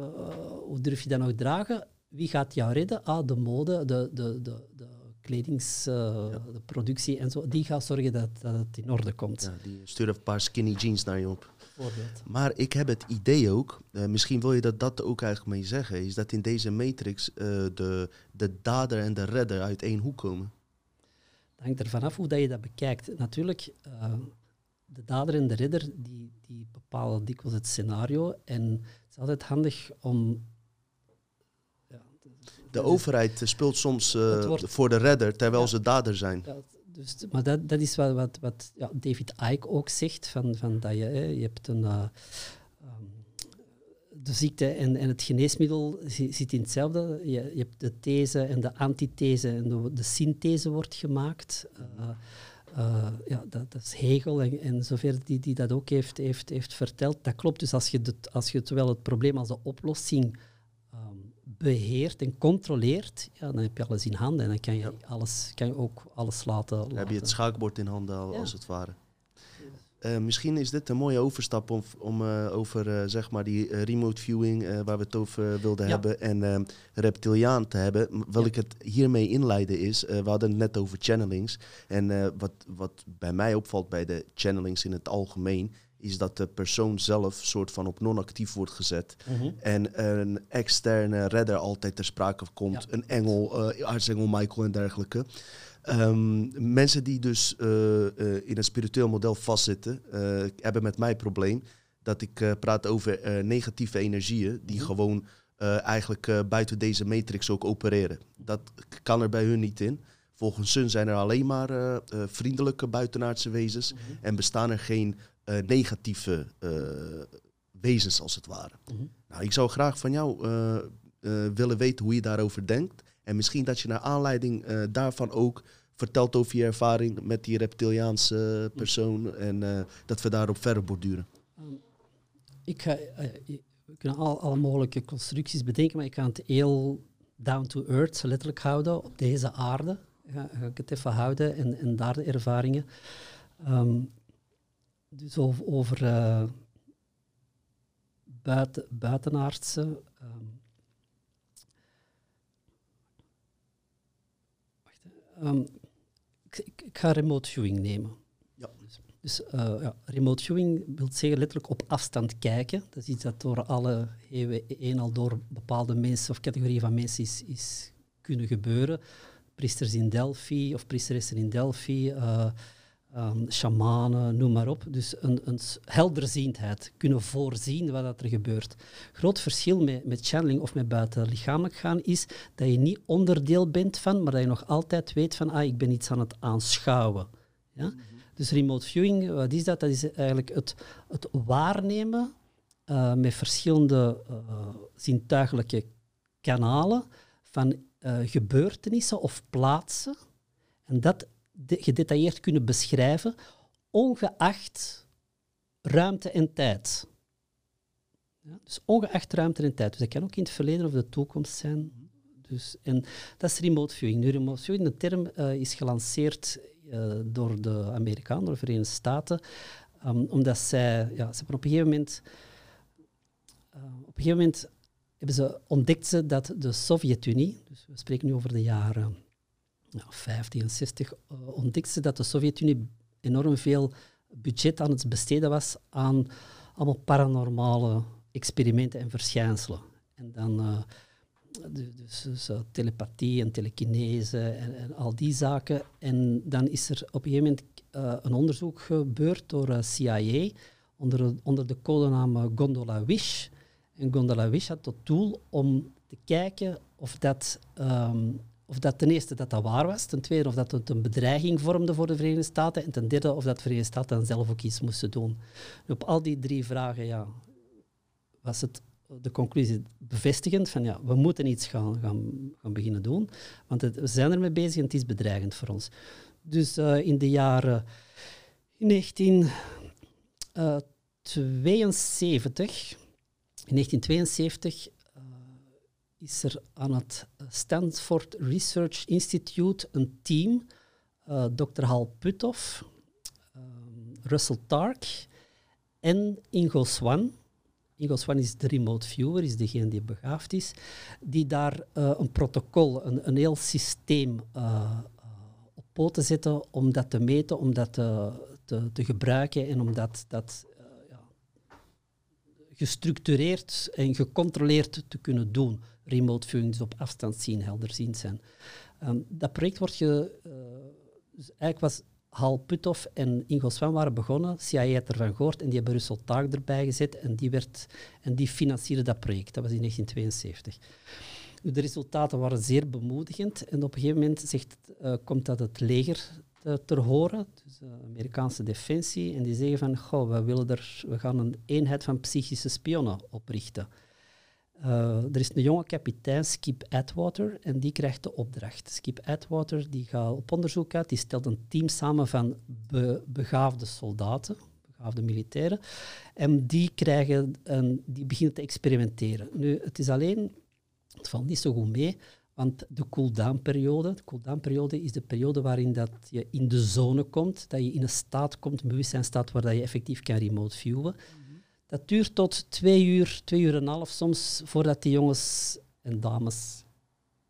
hoe durf je dat nog dragen? Wie gaat jou redden? Ah, de mode, de, de, de, de kledings, eh, en zo. Die gaat zorgen dat, dat het in orde komt. Ja, die sturen een paar skinny jeans naar je op. Bijvoorbeeld. Maar ik heb het idee ook, eh, misschien wil je dat dat ook eigenlijk mee zeggen, is dat in deze matrix de, de dader en de redder uit één hoek komen. Het hangt ervan af hoe dat je dat bekijkt. Natuurlijk, eh, de dader en de ridder die, die bepalen dikwijls het scenario. En het is altijd handig om. Ja, De overheid speelt soms eh, wordt- voor de redder, terwijl Ja. ze dader zijn. ja, dus, maar dat, dat is wat, wat, wat ja, David Icke ook zegt: van, van dat je, hè, je hebt een. eh, ehm, de ziekte en, en het geneesmiddel zi- zit in hetzelfde. Je, je hebt de these en de antithese en de, de synthese wordt gemaakt. Eh, eh, ja, dat, dat is Hegel en, en zover die, die dat ook heeft, heeft, heeft verteld. Dat klopt. Dus als je, als je zowel het probleem als de oplossing ehm, beheert en controleert, ja, dan heb je alles in handen en dan kan je, alles, kan je ook alles laten. Dan heb je het schaakbord in handen, Ja. als het ware. Eh, misschien is dit een mooie overstap om, om eh, over eh, zeg maar die remote viewing, waar we het over wilden Ja. hebben, en reptiliaan te hebben. Wil Ja. ik het hiermee inleiden is, we hadden het net over channelings. En wat, wat bij mij opvalt bij de channelings in het algemeen, is dat de persoon zelf soort van op non-actief wordt gezet. Mhm. En een externe redder altijd ter sprake komt. Ja. Een engel, aartsengel Michael en dergelijke. Ehm, mensen die dus eh, eh, in een spiritueel model vastzitten, eh, hebben met mij het probleem dat ik praat over negatieve energieën die Mhm. gewoon eigenlijk buiten deze matrix ook opereren. Dat kan er bij hun niet in. Volgens hun zijn er alleen maar vriendelijke buitenaardse wezens en bestaan er geen negatieve wezens als het ware. Mhm. Nou, ik zou graag van jou willen weten hoe je daarover denkt. En misschien dat je naar aanleiding eh, daarvan ook vertelt over je ervaring met die reptiliaanse persoon. En eh, dat we daarop verder borduren. Ik ga, eh, we kunnen al, alle mogelijke constructies bedenken, maar ik ga het heel down to earth letterlijk houden, op deze aarde. Ga, ga ik het even houden en, en daar de ervaringen. Ehm, dus over, over buiten, buitenaardse. ehm, Ehm, ik, ik, ik ga remote viewing nemen. Ja. Dus, dus eh, ja, remote viewing wil zeggen letterlijk op afstand kijken. Dat is iets dat door alle eeuwen een al door bepaalde mensen of categorieën van mensen is, is kunnen gebeuren. Priesters in Delphi of priesteressen in Delphi, eh ehm, shamanen, noem maar op. Dus een, een helderziendheid, kunnen voorzien wat dat er gebeurt. Groot verschil met, met channeling of met buitenlichamelijk gaan is dat je niet onderdeel bent van, maar dat je nog altijd weet van, ah, ik ben iets aan het aanschouwen. Ja? Dus remote viewing, wat is dat? Dat is eigenlijk het, het waarnemen eh, met verschillende eh, zintuigelijke kanalen van eh, gebeurtenissen of plaatsen. En dat gedetailleerd kunnen beschrijven, ongeacht ruimte en tijd. Ja, dus ongeacht ruimte en tijd. Dus dat kan ook in het verleden of de toekomst zijn. Dus, en dat is remote viewing. Nu, remote viewing, de term eh, is gelanceerd eh, door de Amerikanen, door de Verenigde Staten, ehm, omdat zij, ja, ze op een gegeven moment, eh, op een gegeven moment hebben ze, ontdekt ze dat de Sovjet-Unie, dus we spreken nu over de jaren ja, 50 en 60, eh, ontdekte ze dat de Sovjet-Unie enorm veel budget aan het besteden was aan allemaal paranormale experimenten en verschijnselen. En dan eh, dus, dus, eh, telepathie en telekinese en, en al die zaken. En dan is er op een gegeven moment een onderzoek gebeurd door CIA onder, onder de codenaam Gondola Wish. En Gondola Wish had tot doel om te kijken of dat, ehm, of dat ten eerste dat dat waar was, ten tweede of dat het een bedreiging vormde voor de Verenigde Staten en ten derde of dat de Verenigde Staten zelf ook iets moesten doen. En op al die drie vragen ja, was het de conclusie bevestigend van ja, we moeten iets gaan, gaan, gaan beginnen doen, want we zijn ermee bezig en het is bedreigend voor ons. Dus eh, in de jaren in 1972, in 1972 eh, is er aan het Stanford Research Institute een team, eh Dr. Hal Puthoff, ehm, Russell Tark en Ingo Swan. Ingo Swan is de remote viewer, is degene die begaafd is, die daar eh, een protocol, een, een heel systeem eh, op poten zetten om dat te meten, om dat te, te, te gebruiken en om dat, dat gestructureerd en gecontroleerd te kunnen doen. Remote viewing, op afstand zien, helderziend zijn. Ehm, dat project wordt ge, eh, eigenlijk was Hal Puthoff en Ingo Swan waren begonnen. CIA had ervan gehoord en die hebben Russell Taak erbij gezet en die, werd, en die financierde dat project. Dat was in 1972. Nu, De resultaten waren zeer bemoedigend en op een gegeven moment zegt, eh, komt dat het leger te, ter horen, dus de Amerikaanse defensie, en die zeggen van, goh, we, willen er, we gaan een eenheid van psychische spionnen oprichten. Uh, er is een jonge kapitein, Skip Atwater, en die krijgt de opdracht. Skip Atwater die gaat op onderzoek uit, die stelt een team samen van be begaafde soldaten, begaafde militairen, en die, krijgen een, die beginnen te experimenteren. Nu, het is alleen Het valt niet zo goed mee, want de cool-down periode, de cool-down periode is de periode waarin dat je in de zone komt, dat je in een staat komt, een bewustzijnstaat waar dat je effectief kan remote viewen. Dat duurt tot twee uur, twee uur en een half soms, voordat die jongens en dames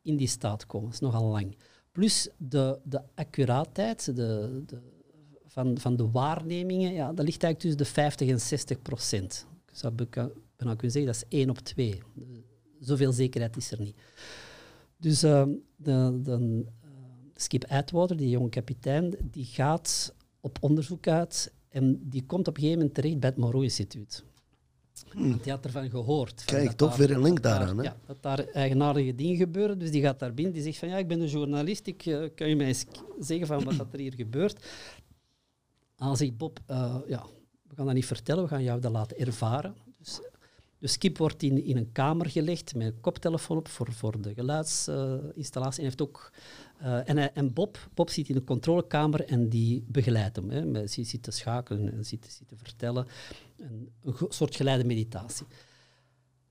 in die staat komen. Dat is nogal lang. Plus de, de accuraatheid de, de, van, van de waarnemingen, ja, dat ligt eigenlijk tussen de 50 en 60 procent. Ik zou bijna kunnen zeggen, dat is één op twee. Zoveel zekerheid is er niet. Dus uh, de, uh, Skip Atwater, die jonge kapitein, die gaat op onderzoek uit en die komt op een gegeven moment terecht bij het Moreau Instituut. Hmm. Die had ervan gehoord. Kijk, toch weer een link daaraan. Hè? Ja, dat daar eigenaardige dingen gebeuren. Dus die gaat daar binnen, die zegt van ja, ik ben een journalist, ik, uh, kan je mij eens zeggen van wat er hier gebeurt? Dan zegt Bob, uh, ja, we gaan dat niet vertellen, we gaan jou dat laten ervaren. Dus, dus Skip wordt in, in een kamer gelegd met een koptelefoon op voor, voor de geluidsinstallatie. en, heeft ook, uh, en, en Bob, Bob zit in een controlekamer en die begeleidt hem. Hè. Hij zit te schakelen en zit, zit te vertellen. Een, een soort geleide meditatie.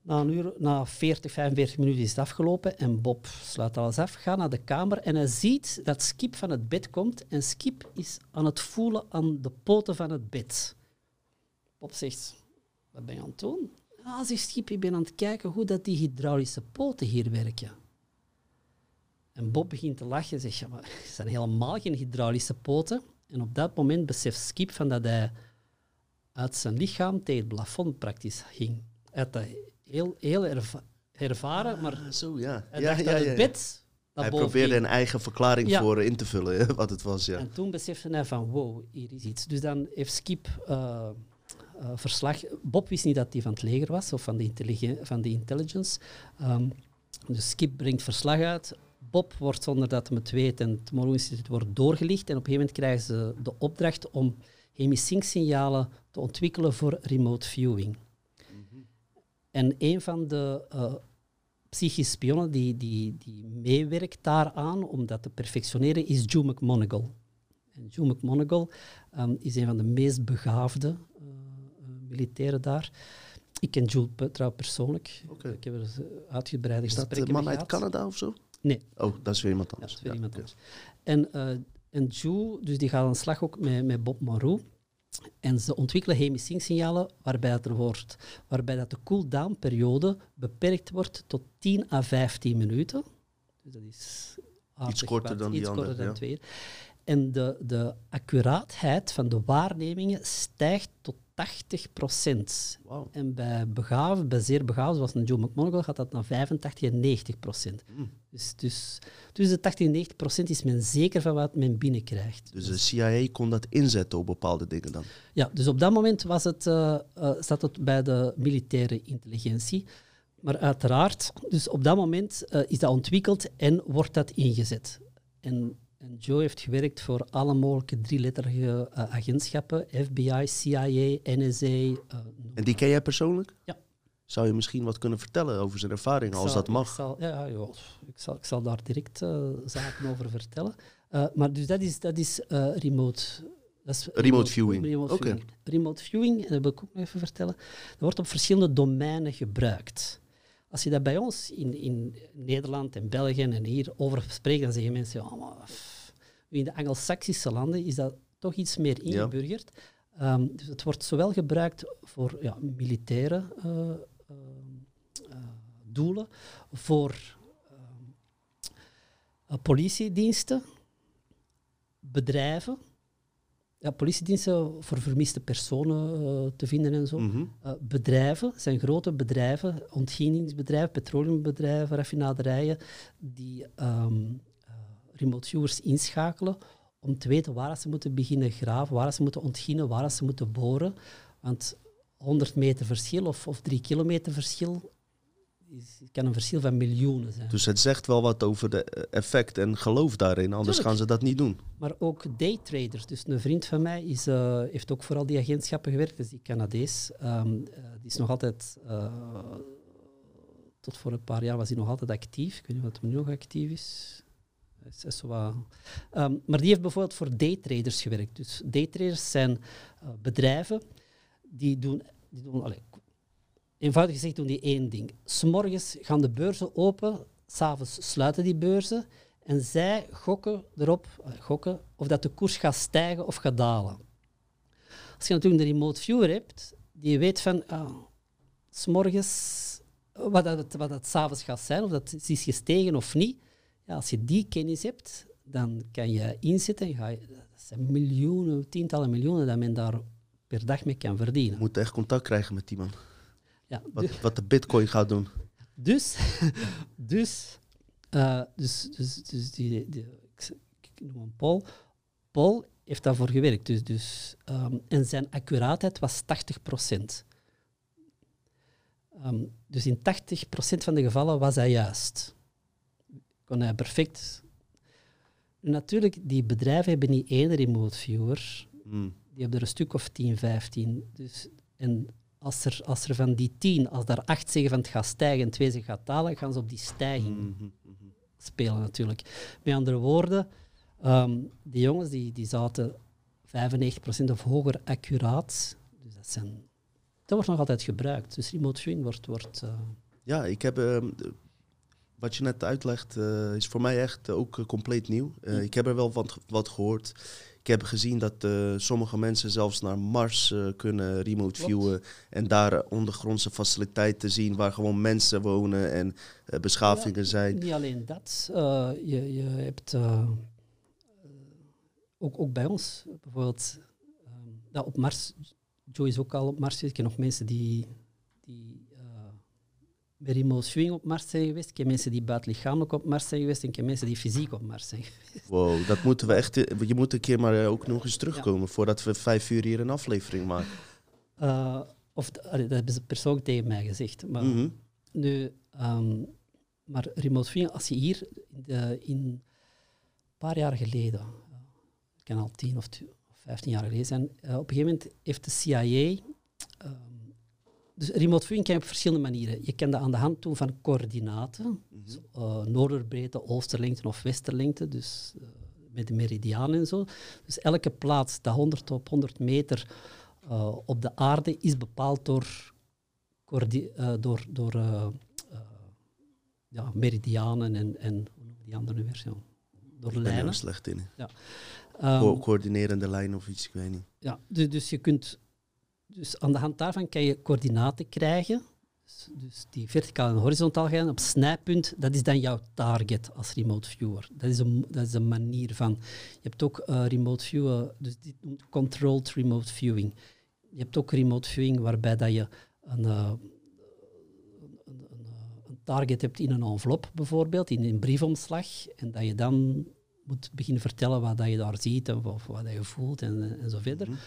Na, een uur, na 40, 45 minuten is het afgelopen en Bob sluit alles af, gaat naar de kamer en hij ziet dat Skip van het bed komt en Skip is aan het voelen aan de poten van het bed. Bob zegt, wat ben je aan het doen? Ah, zegt Skip, ik ben aan het kijken hoe dat die hydraulische poten hier werken. En Bob begint te lachen en zegt, ja, maar het zijn helemaal geen hydraulische poten. En op dat moment beseft Skip van dat hij uit zijn lichaam tegen het plafond praktisch ging. Uit dat heel, heel erva ervaren, maar ah, zo, ja. hij ja, dacht ja, dat ja, het bed Hij probeerde ging. een eigen verklaring voor in te vullen, wat het was. Ja. En toen besefte hij van, wow, hier is iets. Dus dan heeft Skip eh, eh, verslag... Bob wist niet dat hij van het leger was, of van de, van de intelligence. Ehm, dus Skip brengt verslag uit. Bob wordt, zonder dat hij het weet, en het Morrow Instituut wordt doorgelicht. En op een gegeven moment krijgen ze de opdracht om hemisync-signalen te ontwikkelen voor remote viewing. En een van de psychische spionnen die, die, die meewerkt daaraan om dat te perfectioneren is Joe McMonagall. En Joe McMonagall ehm, is een van de meest begaafde eh, eh, militairen daar. Ik ken pe- trouwens persoonlijk. Ik heb er uitgebreide Is dat gesprekken man mee uit gehad. Canada of zo? Nee, Oh, dat is weer iemand ja, anders. dat is weer iemand anders. En, eh en Joe, dus die gaat aan de slag ook met, met Bob Moreau. En ze ontwikkelen hemisync-signalen waarbij, het er wordt, waarbij dat de cool-down-periode beperkt wordt tot 10 à 15 minuten. Dus dat is aardig korter wat, dan die iets andere, korter dan ja. twee. En de, de accuraatheid van de waarnemingen stijgt tot 80 procent. Wauw. En bij begaafd, bij zeer begaafd, zoals een Joe McMonagall, gaat dat naar 85 en 90 procent. Mm. Dus, dus tussen de 80 en 90 procent is men zeker van wat men binnenkrijgt. Dus de CIA kon dat inzetten op bepaalde dingen dan. Ja, dus op dat moment was het, eh, eh, zat het bij de militaire intelligentie. Maar uiteraard, dus op dat moment eh, is dat ontwikkeld en wordt dat ingezet. En, en Joe heeft gewerkt voor alle mogelijke drieletterige eh, agentschappen, FBI, CIA, NSA. eh, En die ken jij persoonlijk? Ja. Zou je misschien wat kunnen vertellen over zijn ervaringen, als zal- dat mag? Ik zal, ja, ja, ik, zal, ik zal daar direct eh, zaken over vertellen. Maar dus dat is, dat is remote. Dat is Remote viewing. Remote Oké. viewing. Remote viewing, en dat wil ik ook nog even vertellen, dat wordt op verschillende domeinen gebruikt. Als je dat bij ons in, in Nederland en België en hier over spreekt, dan zeggen mensen, ja, maar in de Anglo-Saxische landen is dat toch iets meer Ja. ingeburgerd. Ehm, dus het wordt zowel gebruikt voor ja, militaire eh, eh, eh, doelen, voor ehm, eh, politiediensten, bedrijven, ja, politiediensten voor vermiste personen te vinden en zo. Eh, bedrijven zijn grote bedrijven, ontginningsbedrijven, petroleumbedrijven, raffinaderijen, die ehm, eh, remote viewers inschakelen om te weten waar ze moeten beginnen graven, waar ze moeten ontginnen, waar ze moeten boren. Want 100 meter verschil of, of 3 kilometer verschil is, kan een verschil van miljoenen zijn. Dus het zegt wel wat over de eh, effect en geloof daarin, anders Tuurlijk. gaan ze dat niet doen. Maar ook daytraders. Dus een vriend van mij is, eh, heeft ook voor al die agentschappen gewerkt, dus die Canadees. Eh, die is nog altijd, tot voor een paar jaar was hij nog altijd actief. Ik weet niet wat hem nu nog actief is. Is- is wat- Ehm, maar die heeft bijvoorbeeld voor daytraders gewerkt. Dus daytraders zijn eh, bedrijven die doen, die doen allee, eenvoudig gezegd doen die één ding. S'morgens gaan de beurzen open, s'avonds sluiten die beurzen en zij gokken erop gokken of dat de koers gaat stijgen of gaat dalen. Als je natuurlijk een remote viewer hebt, die weet van ah, s'morgens wat dat, wat dat s'avonds gaat zijn, of dat is gestegen of niet. Ja, als je die kennis hebt, dan kan je inzetten. En ga je, dat zijn miljoenen, tientallen miljoenen dat men daar per dag mee kan verdienen. Je moet echt contact krijgen met die man. Ja, Wat, wat de bitcoin gaat doen. Dus, dus, uh, dus, dus, dus die, die, ik, noem hem Paul. Paul heeft daarvoor gewerkt. Dus, dus, um, en zijn accuraatheid was 80 procent. Um, dus in 80% van de gevallen was hij juist. Kon hij perfect. Natuurlijk, die bedrijven hebben niet één remote viewer. Mm. Die hebben er een stuk of 10, 15. Dus, en als er, als er van die 10, als daar 8 zeggen van het gaat stijgen en 2 zeggen gaat dalen, gaan ze op die stijging Mhm, mhm. spelen natuurlijk. Met andere woorden, um, die jongens die, die zaten 95% of hoger accuraat. Dus dat zijn dat wordt nog altijd gebruikt. Dus remote viewing wordt... wordt uh... Ja, ik heb... Uh, wat je net uitlegt, uh, is voor mij echt ook compleet nieuw. Ik heb er wel wat, wat gehoord. Ik heb gezien dat sommige mensen zelfs naar Mars kunnen remote viewen. En daar ondergrondse faciliteiten zien waar gewoon mensen wonen en beschavingen ja, zijn. Niet alleen dat. je, je hebt... ook, ook bij ons, bijvoorbeeld... dat op Mars Joe is ook al op Mars. Ik ken nog mensen die, die bij remote viewing op Mars zijn geweest. Ik ken mensen die buitenlichamelijk op Mars zijn geweest. En ik ken mensen die fysiek op Mars zijn geweest. Wow, dat moeten we echt... Je moet een keer maar ook nog eens terugkomen ja. voordat we vijf uur hier een aflevering maken. Uh, of dat hebben ze persoonlijk tegen mij gezegd. Maar mm -hmm. nu... Um, maar remote viewing, als je hier de, in een paar jaar geleden, ik kan al tien of 15 jaar geleden zijn. Uh, op een gegeven moment heeft de CIA. Um, dus remote viewing kan je op verschillende manieren. Je kan dat aan de hand doen van coördinaten. Mm -hmm. dus, uh, noorderbreedte, oosterlengte of westerlengte. Dus uh, met de meridianen en zo. Dus elke plaats dat 100 op 100 meter uh, op de aarde is bepaald door, door, door ja, meridianen en, en hoe noem die andere weer? Ja, door lijnen. slecht in. Ja. Co coördinerende lijn of iets, ik weet niet. Ja, dus, dus je kunt dus aan de hand daarvan kan je coördinaten krijgen. Dus, dus die verticaal en horizontaal gaan op snijpunt, dat is dan jouw target als remote viewer. Dat is een, dat is een manier van. Je hebt ook uh, remote viewen, dus dit noemt controlled remote viewing. Je hebt ook remote viewing waarbij dat je een, uh, een, een, een, target hebt in een envelop bijvoorbeeld, in een briefomslag, en dat je dan moet beginnen vertellen wat dat je daar ziet of, of wat dat je voelt en, en zo verder. Mhm.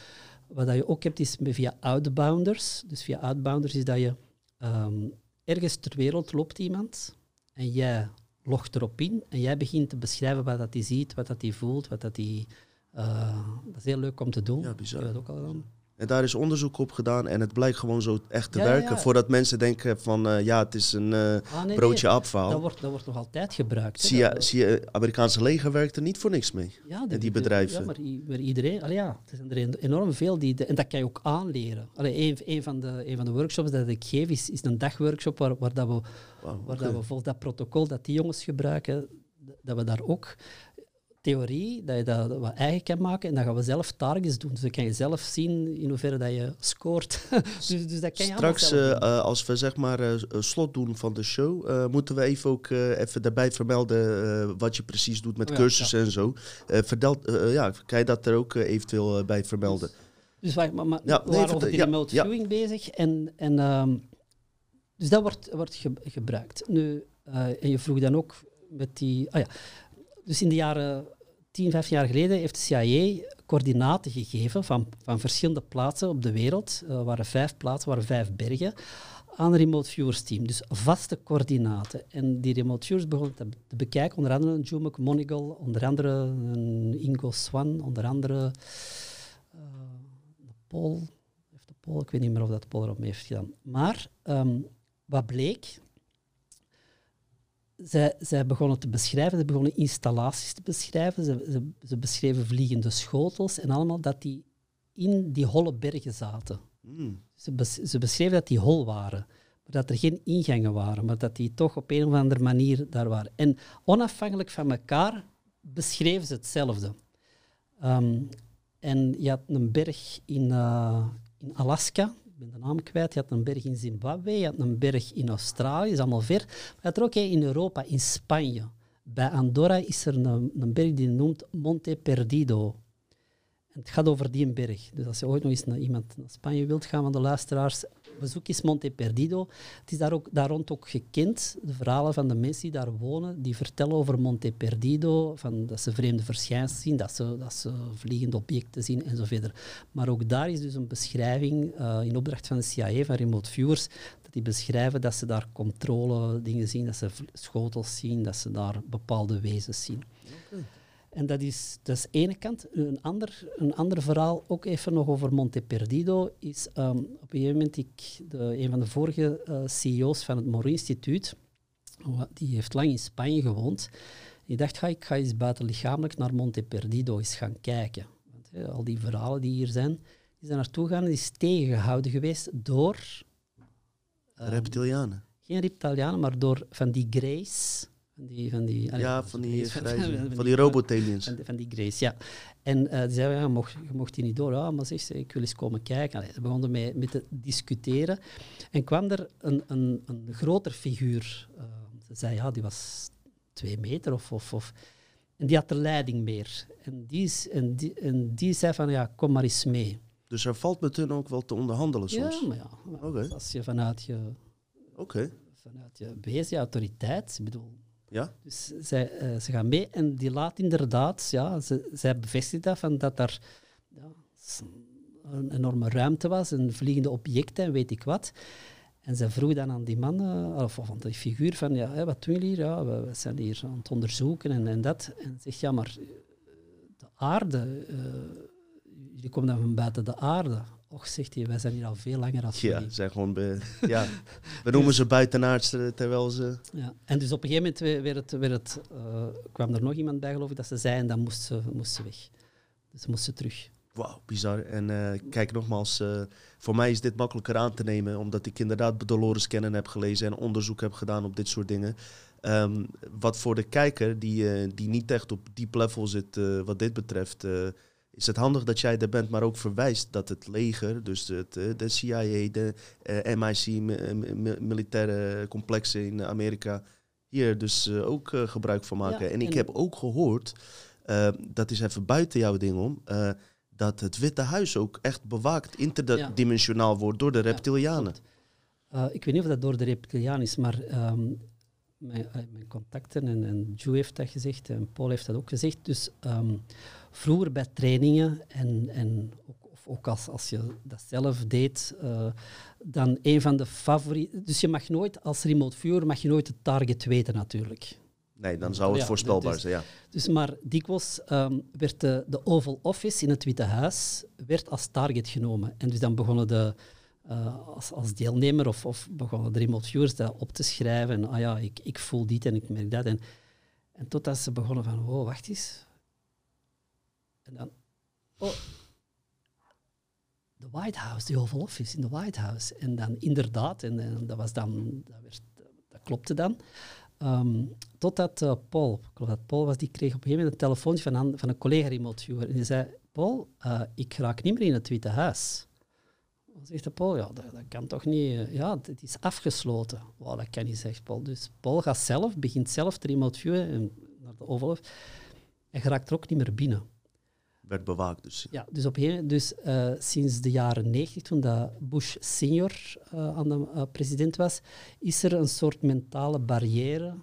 Wat dat je ook hebt is via outbounders. Dus via outbounders is dat je um, ergens ter wereld loopt iemand en jij logt erop in en jij begint te beschrijven wat dat hij ziet, wat dat hij voelt, wat dat hij... Uh, dat is heel leuk om te doen. Ja, bizar. Je dat ook al gedaan? En daar is onderzoek op gedaan en het blijkt gewoon zo echt te Ja, werken. ja. Voordat mensen denken van uh, ja, het is een uh, Ah, nee, broodje nee, afval. Dat wordt, dat wordt nog altijd gebruikt. Zie je, zie je, Amerikaanse leger werkt er niet voor niks mee. Ja, die bedrijven. Ja, maar, iedereen, allee, ja, er zijn er en- enorm veel die, de- en dat kan je ook aanleren. Allee, een, een, van de, een van de workshops dat ik geef is, is een dagworkshop waar, waar, dat we, waar dat we volgens dat protocol dat die jongens gebruiken, dat we daar ook theorie, dat je dat wat eigen kan maken en dan gaan we zelf targets doen. Dus dan kan je zelf zien in hoeverre dat je scoort. dus, dus dat kan je Straks, eh, eh, als we zeg maar eh, slot doen van de show, moeten we even ook even daarbij vermelden wat je precies doet met Oh ja, cursussen en zo. Ja, kan je dat er ook eventueel bij vermelden? Dus wacht, maar, maar Ja, nee, remote viewing bezig. En, en, ehm, dus dat wordt, wordt ge- gebruikt. Nu, en je vroeg dan ook met die... Ah ja, dus in de jaren 10, 15 jaar geleden heeft de CIA coördinaten gegeven van, van verschillende plaatsen op de wereld. Er waren vijf plaatsen, waren vijf bergen aan een remote viewers team. Dus vaste coördinaten. En die remote viewers begonnen te, bekijken, onder andere Joe McMonigal, onder andere een Ingo Swan, onder andere eh, de Paul, heeft de ik weet niet meer of dat Paul erop heeft gedaan. Maar ehm, wat bleek, zij, zij begonnen te beschrijven, ze begonnen installaties te beschrijven, ze, ze, ze beschreven vliegende schotels en allemaal dat die in die holle bergen zaten. Hmm. Ze, bes- ze beschreven dat die hol waren. maar dat er geen ingangen waren, maar dat die toch op een of andere manier daar waren. En onafhankelijk van elkaar beschreven ze hetzelfde. Ehm, en je had een berg in, uh, in Alaska, ik ben de naam kwijt, je had een berg in Zimbabwe, je had een berg in Australië, is allemaal ver. Maar je had er ook een in Europa, in Spanje. Bij Andorra is er een, een berg die noemt Monte Perdido. En het gaat over die berg. Dus als je ooit nog eens naar iemand naar Spanje wilt gaan van de luisteraars, bezoek is Monte Perdido. Het is daar, ook, daar rond ook gekend, de verhalen van de mensen die daar wonen, die vertellen over Monte Perdido, van dat ze vreemde verschijnselen zien, dat ze, dat ze vliegende objecten zien en zo verder. Maar ook daar is dus een beschrijving uh, in opdracht van de CIA, van Remote Viewers, dat die beschrijven dat ze daar controle dingen zien, dat ze schotels zien, dat ze daar bepaalde wezens zien. En dat is, dat is ene kant. Een ander, een ander verhaal, ook even nog over Monte Perdido, is um, op een gegeven moment, ik, de, een van de vorige uh, CEO's van het Moro Instituut, die heeft lang in Spanje gewoond, die dacht, ga, ik ga eens buitenlichamelijk naar Monte Perdido eens gaan kijken. Want, he, al die verhalen die hier zijn, die zijn naartoe gegaan en is tegengehouden geweest door... Um, reptilianen? Geen reptilianen, maar door van die Grace van die, van die, ja, van die, grijze, van, die robot-aliens. Van, van, die Grace, ja. En uh, die zei, ja, je mocht, je mocht die niet door. Ja, maar zegt ze, ik wil eens komen kijken. Allee, ze begonnen mee, met te discussiëren. En kwam er een, een, een groter figuur. Uh, ze zei, ja, die was twee meter of, of, of... En die had de leiding meer. En die, en, die, en die zei van, ja, kom maar eens mee. Dus er valt met hun ook wel te onderhandelen soms? Ja, maar ja. Okay. Als je vanuit je... Oké. Okay. Vanuit je wezen, autoriteit, ik bedoel ja? Dus zij, uh, ze gaan mee en die laat inderdaad, ja, ze, zij bevestigt dat, van dat er ja, een enorme ruimte was en vliegende objecten en weet ik wat. En ze vroeg dan aan die man, uh, of, aan die figuur, van ja, wat doen jullie hier? Ja, we, we, zijn hier aan het onderzoeken en, en dat. En zegt, ja, maar eh, de aarde, uh, jullie komen dan van buiten de aarde. Och, zegt hij, wij zijn hier al veel langer als Ja, zijn gewoon be, ja. we noemen ze buitenaards terwijl ze... Ja. En dus op een gegeven moment het, het, uh, kwam er nog iemand bij, geloof ik, dat ze zei en dan moest ze, moest ze weg. Dus ze moest ze terug. Wauw, bizar. En uh, kijk nogmaals, uh, voor mij is dit makkelijker aan te nemen, omdat ik inderdaad Dolores Kennen heb gelezen en onderzoek heb gedaan op dit soort dingen. Um, wat voor de kijker, die, die niet echt op diep level zit wat dit betreft, is het handig dat jij er bent, maar ook verwijst dat het leger, dus het, eh, de CIA, de uh, eh, MIC, militaire complexen in Amerika, hier dus uh, ook uh, gebruik van maken. en ik heb ook gehoord, dat is even buiten jouw ding om, dat het Witte Huis ook echt bewaakt, interdimensionaal ja. wordt door de reptilianen. Ja, ik weet niet of dat door de reptilianen is, maar um, mijn, mijn, contacten, en, en Joe heeft dat gezegd, en Paul heeft dat ook gezegd, dus... Um, vroeger bij trainingen en, en ook, of ook als, als je dat zelf deed, uh, dan een van de favorieten. Dus je mag nooit, als remote viewer, mag je nooit het target weten natuurlijk. Nee, dan zou het voorspelbaar dus- zijn, ja. Dus maar dikwijls um, werd de, de, Oval Office in het Witte Huis werd als target genomen. En dus dan begonnen de, uh, als, als, deelnemer of, of begonnen de remote viewers dat op te schrijven. En, ah ja, ik, ik voel dit en ik merk dat. En, en totdat ze begonnen van, oh, wacht eens, en dan, oh, de White House, de Oval Office in de White House. En dan inderdaad, en, en dat was dan, dat, werd, dat klopte dan. Um, totdat uh, Paul, ik geloof dat Paul was, die kreeg op een gegeven moment een telefoontje van, van een collega remote viewer. En die zei, Paul, ik raak niet meer in het Witte Huis. Dan zegt de Paul, ja, dat, kan toch niet, ja, het is afgesloten. Wow, dat kan niet, zegt Paul. Dus Paul gaat zelf, begint zelf te remote viewen en naar de Oval Office. En geraakt er ook niet meer binnen werd bewaakt. Dus. Ja, dus, op een, dus uh, sinds de jaren 90, toen dat Bush senior uh, aan de uh, president was, is er een soort mentale barrière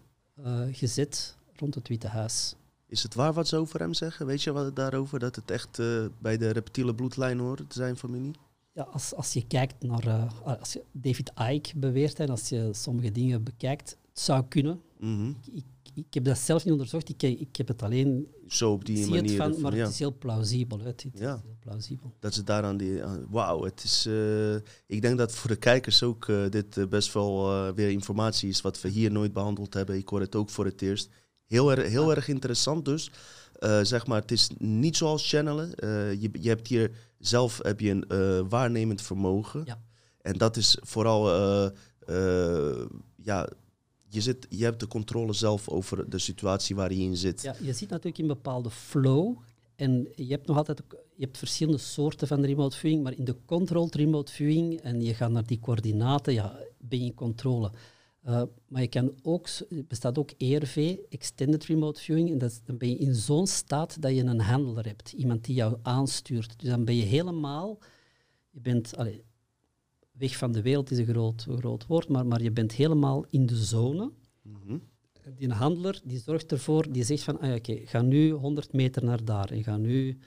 gezet rond het Witte Huis. Is het waar wat ze over hem zeggen? Weet je wat daarover? Dat het echt bij de reptiele bloedlijn hoort, zijn familie? Ja, als, als je kijkt naar... als je David Icke beweert en als je sommige dingen bekijkt, het zou kunnen. Mm ik, ik heb dat zelf niet onderzocht, ik, ik heb het alleen... Zo op die manier. Het van, maar het is heel plausibel. Het, het ja. heel plausibel. Dat ze daar aan die... Wauw, het is... Uh, ik denk dat voor de kijkers ook uh, dit best wel weer informatie is wat we hier nooit behandeld hebben. Ik hoor het ook voor het eerst. Heel, er, heel erg interessant dus. zeg maar, het is niet zoals channelen. je, je hebt hier zelf heb je een waarnemend vermogen. Ja. En dat is vooral eh, ja, je, zit, je hebt de controle zelf over de situatie waar je in zit. Ja, je zit natuurlijk in een bepaalde flow. En je hebt nog altijd je hebt verschillende soorten van remote viewing, maar in de controlled remote viewing en je gaat naar die coördinaten, ja, ben je in controle. Uh, maar je kan ook, er bestaat ook ERV, Extended Remote Viewing, en dat, dan ben je in zo'n staat dat je een handler hebt, iemand die jou aanstuurt. Dus dan ben je helemaal, je bent, allez, weg van de wereld is een groot, groot woord, maar, maar je bent helemaal in de zone. Mm Die handelaar die zorgt ervoor, die zegt van, ah, oké, ga nu 100 meter naar daar en ga nu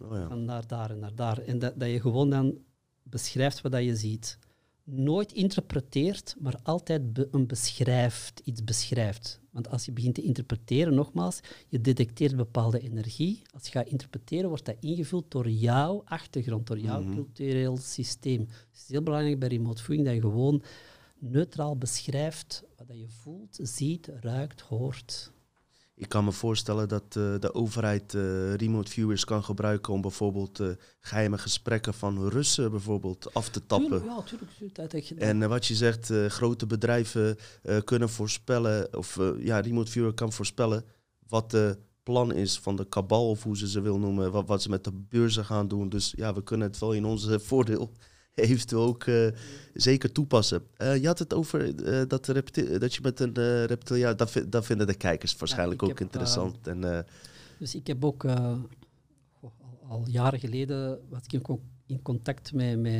oh ja. van naar daar en naar daar. En dat, dat je gewoon dan beschrijft wat dat je ziet. Nooit interpreteert, maar altijd be een beschrijft, iets beschrijft. Want als je begint te interpreteren, nogmaals, je detecteert bepaalde energie. Als je gaat interpreteren, wordt dat ingevuld door jouw achtergrond, door jouw mm cultureel systeem. Dus het is heel belangrijk bij remote viewing dat je gewoon neutraal beschrijft wat je voelt, ziet, ruikt, hoort. Ik kan me voorstellen dat uh, de overheid uh, remote viewers kan gebruiken om bijvoorbeeld uh, geheime gesprekken van Russen bijvoorbeeld af te tappen. Tuurlijk, ja, tuurlijk. En wat je zegt, grote bedrijven kunnen voorspellen, of ja, remote viewer kan voorspellen wat de plan is van de kabal, of hoe ze ze wil noemen, wat, wat ze met de beurzen gaan doen. Dus ja, we kunnen het wel in onze voordeel eventueel ook uh, zeker toepassen. Uh, je had het over uh, dat, dat je met een uh, reptiliaan... Dat, dat, vinden de kijkers waarschijnlijk ook interessant. En, dus ik heb ook al, al, jaren geleden... was ik in contact met, met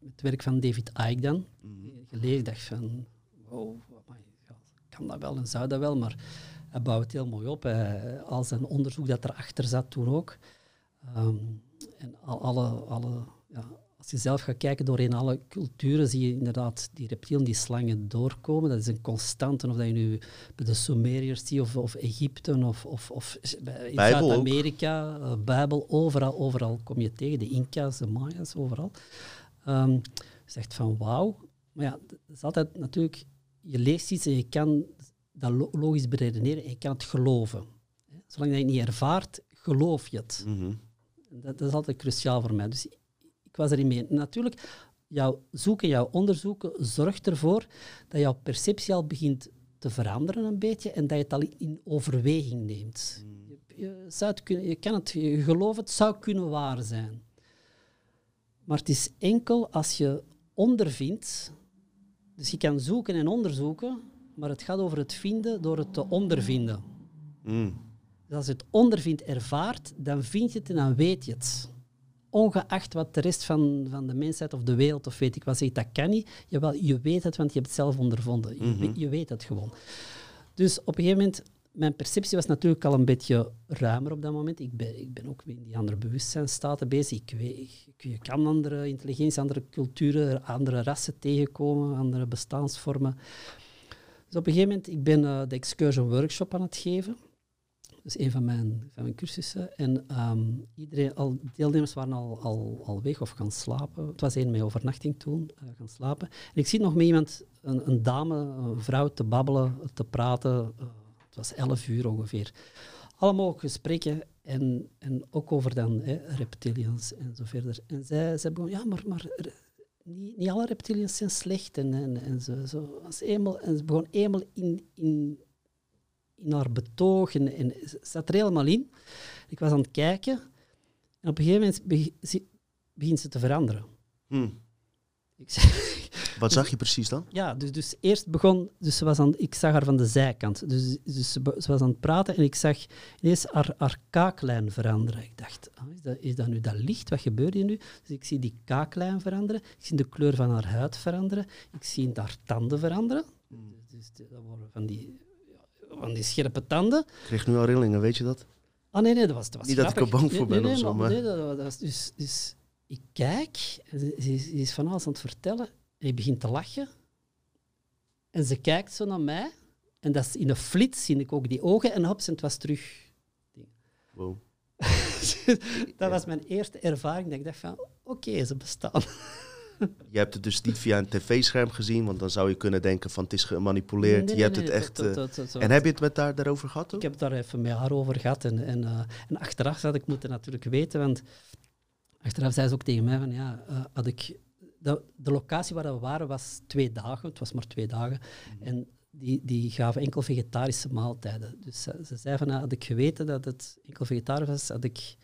het werk van David Icke dan. Mm. Gelezen dacht van... Wow, kan dat wel en zou dat wel, maar hij bouwt het heel mooi op. al zijn onderzoek dat erachter zat toen ook. Um, en al, alle, alle ja, als je zelf gaat kijken doorheen alle culturen, zie je inderdaad die reptielen, die slangen doorkomen. Dat is een constante, of dat je nu bij de Sumeriërs ziet, of, of Egypte, of, of, of in Zuid-Amerika, uh, Bijbel, overal, overal kom je tegen. De Inca's, de Maya's, overal. Um, je zegt van wauw. Maar ja, dat is altijd natuurlijk, je leest iets en je kan dat logisch beredeneren en je kan het geloven. Zolang je het niet ervaart, geloof je het. Mhm. dat, dat, is altijd cruciaal voor mij. Dus was erin mee. Natuurlijk, jouw zoeken, jouw onderzoeken zorgt ervoor dat jouw perceptie al begint te veranderen een beetje en dat je het al in overweging neemt. Hmm. Je, zou het kunnen, je kan het, je gelooft het zou kunnen waar zijn. Maar het is enkel als je ondervindt, dus je kan zoeken en onderzoeken, maar het gaat over het vinden door het te ondervinden. Mm. Dus als je het ondervindt, ervaart, dan vind je het en dan weet je het ongeacht wat de rest van, van de mensheid of de wereld of weet ik wat zegt, dat kan niet. Jawel, je weet het, want je hebt het zelf ondervonden. Je, mhm. weet, je weet het gewoon. Dus op een gegeven moment, mijn perceptie was natuurlijk al een beetje ruimer op dat moment. Ik ben, ik ben ook in die andere bewustzijnstaten bezig. Ik weet, je kan andere intelligentie, andere culturen, andere rassen tegenkomen, andere bestaansvormen. Dus op een gegeven moment, ik ben uh, de excursion workshop aan het geven. Is een van mijn, van mijn cursussen. En um, iedereen, al deelnemers waren al, al, al weg of gaan slapen. Het was één met overnachting toen, uh, gaan slapen. En ik zie nog met iemand, een, een, dame, een vrouw, te babbelen, te praten. Uh, het was elf uur ongeveer. Allemaal gesprekken en, en ook over dan hè, reptilians en zo verder. En zij, zij begon, ja, maar, maar niet, niet alle reptilians zijn slecht. En, en, en, zo, zo. Als eenmaal, en ze begon eenmaal in, in in haar betoog en, en zat er helemaal in. Ik was aan het kijken en op een gegeven moment begint ze te veranderen. Hmm. Ik Wat zag je precies dan? Ja, dus, dus eerst begon, dus ze was aan, ik zag haar van de zijkant. Dus, dus ze, was aan het praten en ik zag ineens haar, haar kaaklijn veranderen. Ik dacht, ah, is, dat, is dat nu dat licht? Wat gebeurt hier nu? Dus ik zie die kaaklijn veranderen, ik zie de kleur van haar huid veranderen, ik zie haar tanden veranderen. Hmm. Dus, dus dat worden van die van die scherpe tanden. Ik kreeg nu al rillingen, weet je dat? Ah nee, nee, dat was, dat was Niet dat ik er bang voor ben nee, of zo, maar... Nee, dat, was dus, dus ik kijk, ze, ze, is van alles aan het vertellen en hij begint te lachen. En ze kijkt zo naar mij en dat is in een flits zie ik ook die ogen en hop, het was terug. Wow. dat was mijn eerste ervaring dat ik dacht van, oké, ze bestaan. Je hebt het dus niet via een tv-scherm gezien, want dan zou je kunnen denken van het is gemanipuleerd. je hebt het echt. Eh, en heb je het met haar daarover gehad? Ik heb het daar even met haar over gehad. En, en, uh, en achteraf had ik moeten natuurlijk weten, want achteraf zei ze ook tegen mij van ja, uh, had ik de, de locatie waar we waren was twee dagen, het was maar twee dagen. En die, die gaven enkel vegetarische maaltijden. Dus ze, ze zeiden van, had ik geweten dat het enkel vegetarisch was, had ik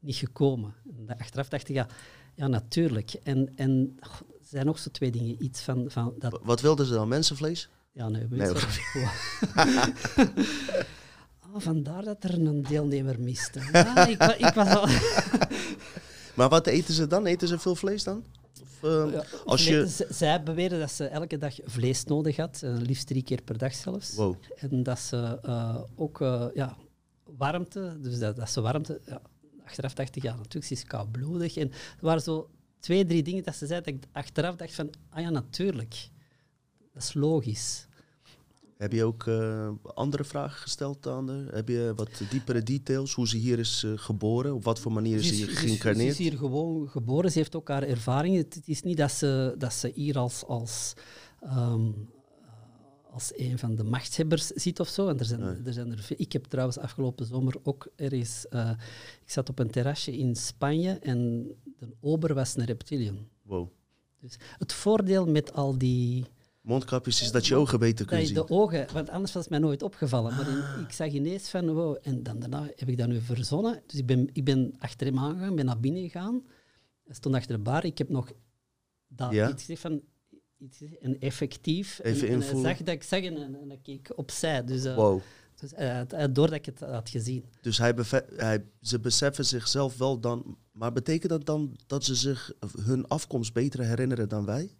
niet gekomen. En achteraf dacht ik, ja, ja natuurlijk. En, en er zijn nog zo twee dingen. Iets van, van dat... Wa- Wat wilden ze dan? Mensenvlees? Ja, nee, je. Ah, vandaar dat er een deelnemer miste. Ah, ik, ik was al... Maar wat eten ze dan? Eten ze veel vlees dan? Of, eh, Ja, als je... Zij beweren dat ze elke dag vlees nodig had, eh, liefst drie keer per dag zelfs. Wow. En dat ze eh, ook eh, ja, warmte, dus dat, dat ze warmte. Ja, achteraf dacht ik, ja, natuurlijk, ze is koudbloedig. En er waren zo twee, drie dingen dat ze zei, dat ik achteraf dacht van, ah ja, natuurlijk. Dat is logisch. Heb je ook eh, andere vragen gesteld aan haar? Heb je wat diepere details? Hoe ze hier is eh, geboren? Op wat voor manier is ze hier ze is geïncarneerd? hier gewoon geboren, ze heeft ook haar ervaring. Het, het is niet dat ze, dat ze hier als, als, ehm, als een van de machthebbers zit of zo. En er zijn, Nee. er zijn er. Ik heb trouwens afgelopen zomer ook ergens... eh, ik zat op een terrasje in Spanje en de ober was een reptilian. Wow. Dus het voordeel met al die... Mondkapjes is dat je ogen beter kunt zien. de ogen, want anders was het mij nooit opgevallen. Maar in- ik zag ineens van, wow, en dan daarna heb ik dat nu verzonnen. Dus ik ben, ik ben achter hem aangegaan, ben naar binnen gegaan. Hij stond achter de bar. Ik heb nog dat Ja? iets gezegd van, iets en effectief. Even en, en hij zag dat ik zag en, ik keek opzij. Dus, eh, Wow. dus hij had- hij had door dat ik het had gezien. Dus hij hij, ze beseffen zichzelf wel dan... Maar betekent dat dan dat ze zich hun afkomst beter herinneren dan wij?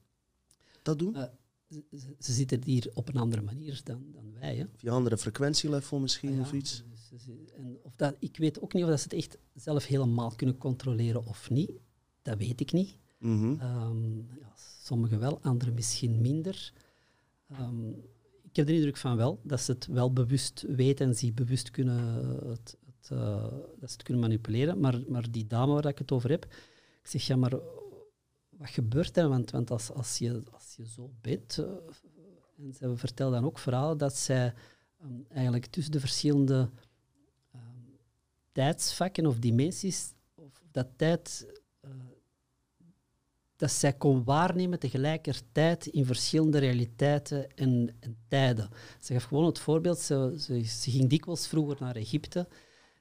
Dat doen? Eh, ze, ze- zitten hier op een andere manier dan, dan wij. Hè. Via andere frequentielevel misschien Ja, of iets? dus en of dat, ik weet ook niet of dat ze het echt zelf helemaal kunnen controleren of niet. Dat weet ik niet. Mhm. Ehm, ja, sommigen wel, anderen misschien minder. Ehm, ik heb de indruk van wel, dat ze het wel bewust weten en zich bewust kunnen, het, het, eh, dat ze het kunnen manipuleren. Maar, maar die dame waar ik het over heb, ik zeg, ja, maar wat gebeurt er? Want, want als, als, je, als je zo bent, eh, en ze vertelt dan ook verhalen dat zij ehm, eigenlijk tussen de verschillende ehm, tijdsvakken of dimensies, of dat tijd, dat zij kon waarnemen tegelijkertijd in verschillende realiteiten en, en tijden. Ze gaf gewoon het voorbeeld, ze, ze, ze ging dikwijls vroeger naar Egypte.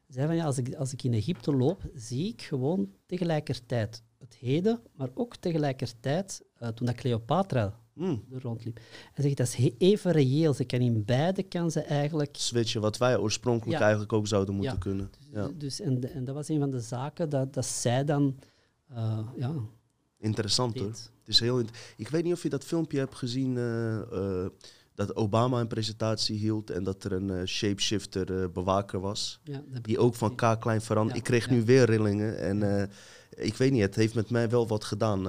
Ze zei van ja, als ik, als ik in Egypte loop, zie ik gewoon tegelijkertijd het heden, maar ook tegelijkertijd eh, toen dat Cleopatra Mm. er rondliep. En zegt dat is even reëel. Ze kan in beide kan ze eigenlijk. Switchen wat wij oorspronkelijk Ja. eigenlijk ook zouden moeten Ja. kunnen. Ja. Dus, en, en dat was een van de zaken dat, dat zij dan eh, ja, Interessant hoor. Het is heel ik weet niet of je dat filmpje hebt gezien eh, eh, dat Obama een presentatie hield en dat er een eh, shapeshifter bewaker was. Ja, Die ook van K klein veranderde. Ja, ik kreeg ja. nu weer rillingen en ik weet niet, het heeft met mij wel wat gedaan.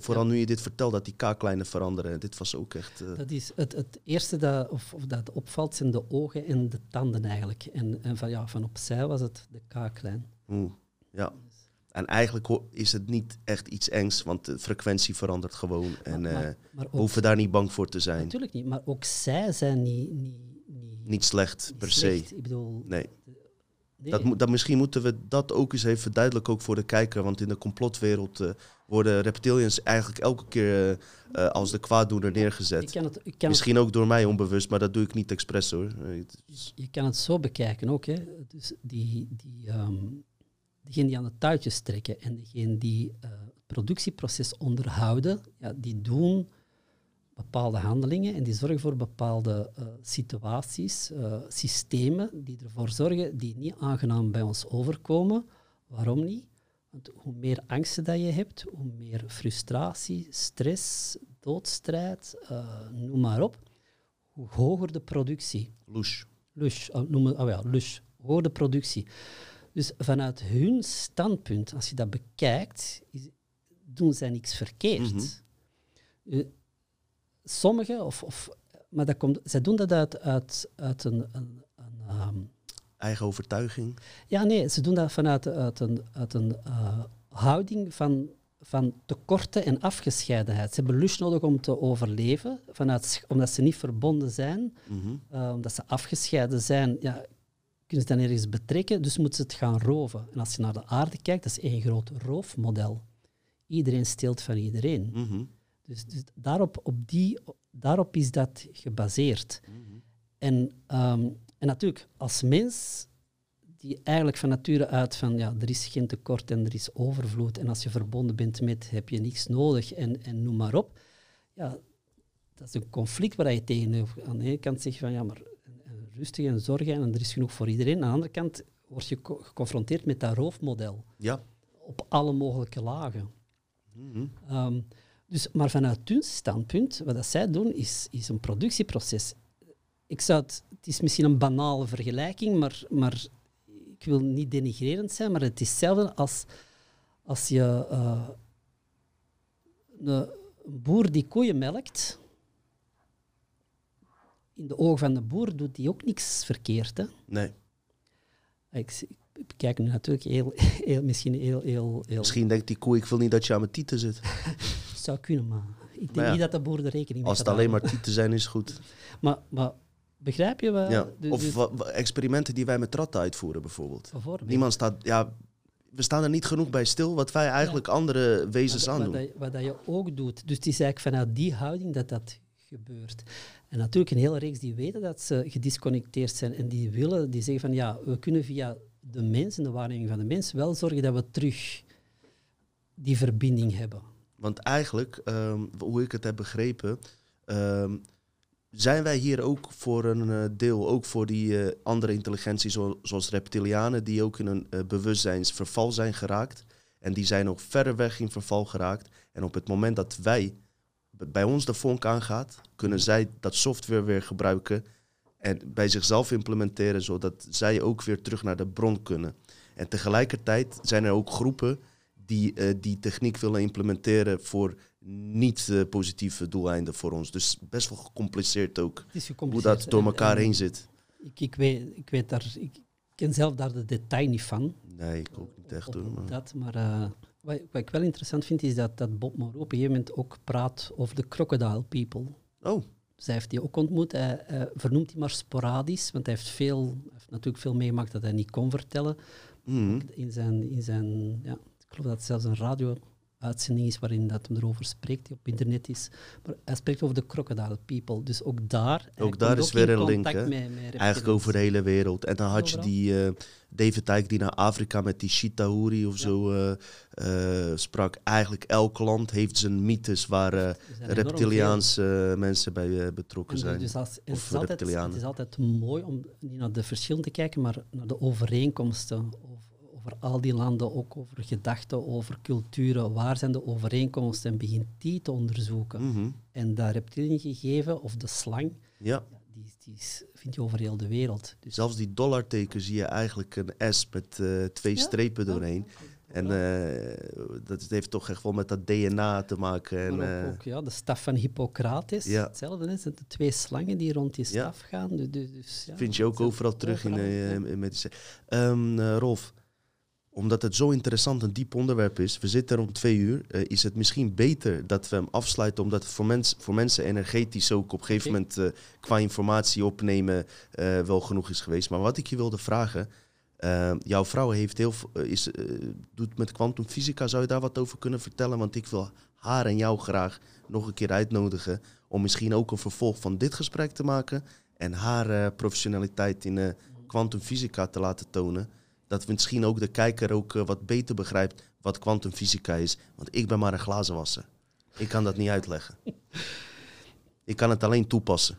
vooral nu je dit vertelt, dat die K kleine veranderen. Dit was ook echt... Dat is het, het eerste dat, of, of dat opvalt, zijn de ogen en de tanden eigenlijk. En, en van, ja, van opzij was het de kaaklijn. oeh, ja. En eigenlijk is het niet echt iets engs, want de frequentie verandert gewoon. En maar, eh, maar, we hoeven daar niet bang voor te zijn. natuurlijk niet, maar ook zij zijn niet, niet, niet, Niet slecht niet per slecht. se. Ik bedoel, Nee. nee. Dat, dat, misschien moeten we dat ook eens even verduidelijken, ook voor de kijker. Want in de complotwereld eh, worden reptilians eigenlijk elke keer eh, als de kwaaddoener ik neergezet. kan het, ik kan het Misschien ook door mij onbewust, maar dat doe ik niet expres hoor. Je kan het zo bekijken ook. Hè. Dus die, die, ehm diegenen die aan de touwtjes trekken en degenen die eh, het productieproces onderhouden, ja, die doen bepaalde handelingen en die zorgen voor bepaalde eh, situaties, eh, systemen die ervoor zorgen die niet aangenaam bij ons overkomen. Waarom niet? Want hoe meer angsten dat je hebt, hoe meer frustratie, stress, doodstrijd, noem maar op, hoe hoger de productie. Lush, oh, noem het, oh ja, Lush, hoge productie. Dus vanuit hun standpunt, als je dat bekijkt, is, doen zij niks verkeerd. Eh, Sommigen, of, of, maar dat komt, zij doen dat uit, uit, uit een, een, een ehm, Eigen overtuiging. ja, nee, ze doen dat vanuit uit een, uit een eh, houding van, van tekorten en afgescheidenheid. Ze hebben lust nodig om te overleven, vanuit, omdat ze niet verbonden zijn, Mhm. eh, omdat ze afgescheiden zijn. Ja, kunnen ze dan ergens betrekken, dus moeten ze het gaan roven. En als je naar de aarde kijkt, dat is één groot roofmodel. Iedereen steelt van iedereen. Mhm. Dus, dus daarop, op die, daarop is dat gebaseerd. Mhm. En, ehm, en natuurlijk, als mens die eigenlijk van nature uit van ja, er is geen tekort en er is overvloed en als je verbonden bent met heb je niks nodig en, en noem maar op. Ja, dat is een conflict waar je tegen aan de ene kant zegt van ja, maar rustig en zorgen en er is genoeg voor iedereen. Aan de andere kant word je geconfronteerd met dat roofmodel. Ja. Op alle mogelijke lagen. Mhm. Ehm, dus, maar vanuit hun standpunt, wat dat zij doen, is, is een productieproces. Ik zou het, het is misschien een banale vergelijking, maar, maar ik wil niet denigrerend zijn, maar het is hetzelfde als, als je uh, een boer die koeien melkt. In de ogen van de boer doet hij ook niks verkeerd. Hè? Nee. Ik, ik bekijk nu natuurlijk heel, heel, misschien heel, heel, heel... Misschien denkt die koe, ik wil niet dat je aan mijn tieten zit. zou kunnen, maar ik denk Maar ja, niet dat de boer er rekening mee Als het alleen maar tieten zijn, is goed. Maar, maar begrijp je wat... Ja. de- Of experimenten die wij met ratten uitvoeren, bijvoorbeeld. bijvoorbeeld. Niemand staat, ja, we staan er niet genoeg bij stil wat wij eigenlijk andere wezens wat, aandoen. dat, wat dat je ook doet. Dus het is eigenlijk vanuit die houding dat dat gebeurt. En natuurlijk een hele reeks die weten dat ze gedisconnecteerd zijn en die willen, die zeggen van ja, we kunnen via de mens en de waarneming van de mens wel zorgen dat we terug die verbinding hebben. Want eigenlijk, ehm, hoe ik het heb begrepen, ehm, zijn wij hier ook voor een eh, deel, ook voor die eh, andere intelligentie, zo- zoals reptilianen, die ook in een eh, bewustzijnsverval zijn geraakt. En die zijn nog verder weg in verval geraakt. En op het moment dat wij, bij ons de vonk aangaat, kunnen zij dat software weer gebruiken en bij zichzelf implementeren, zodat zij ook weer terug naar de bron kunnen. En tegelijkertijd zijn er ook groepen die eh, die techniek willen implementeren voor niet eh, positieve doeleinden voor ons. Dus best wel gecompliceerd ook hoe dat door elkaar en heen zit. Ik, ik, weet, ik weet daar, ik ken zelf daar de detail niet van. Nee, ik ook niet echt hoor. op Maar... dat, maar eh, wat, wat ik wel interessant vind, is dat, dat Bob Moreau op een gegeven moment ook praat over de crocodile people. Oh, Zij heeft die ook ontmoet. Hij, hij vernoemt die maar sporadisch, want hij heeft, veel, hij heeft natuurlijk veel meegemaakt dat hij niet kon vertellen. mhm. In zijn, in zijn, ja, ik geloof dat het zelfs een radio-uitzending is waarin dat hem erover spreekt, die op internet is. Maar hij spreekt over de crocodile people. Dus ook daar... Ook daar is ook weer een link, hè? Eigenlijk over de hele wereld. En dan had je die eh, David Icke die naar Afrika met die Shitahuri of Ja. zo eh, eh, sprak. Eigenlijk elk land heeft zijn mythes waar reptiliaanse mensen bij betrokken En zijn. Dus als, Of het, is altijd, het is altijd mooi om niet naar de verschillen te kijken, maar naar de overeenkomsten over, al die landen, ook over gedachten, over culturen. Waar zijn de overeenkomsten? En begint die te onderzoeken. Mhm. En dat reptiliën gegeven, of de slang, Ja, die, die is- vind je over heel de wereld. Dus zelfs die dollarteken zie je eigenlijk een S met eh, twee Ja, strepen ja. doorheen. En eh, dat heeft toch echt wel met dat DNA te maken. En, maar ook, eh, ook, ja, de staf van Hippocrates, Ja. hetzelfde. Hè? zijn de twee slangen die rond die Ja. staf gaan. Dus, dus, dus, ja, vind je ook overal terug in, overal, ja. in medicijn. Ehm, eh, Rolf, omdat het zo interessant en diep onderwerp is, we zitten er om twee uur, eh, is het misschien beter dat we hem afsluiten, omdat het voor, mens, voor mensen energetisch ook op een gegeven moment eh, qua informatie opnemen eh, wel genoeg is geweest. Maar wat ik je wilde vragen, jouw vrouw heeft heel, is, doet met kwantumfysica, zou je daar wat over kunnen vertellen? Want ik wil haar en jou graag nog een keer uitnodigen om misschien ook een vervolg van dit gesprek te maken en haar professionaliteit in kwantumfysica te laten tonen. Dat misschien ook de kijker ook eh, wat beter begrijpt wat kwantumfysica is. Want ik ben maar een glazenwasser. Ik kan dat niet uitleggen. Ik kan het alleen toepassen.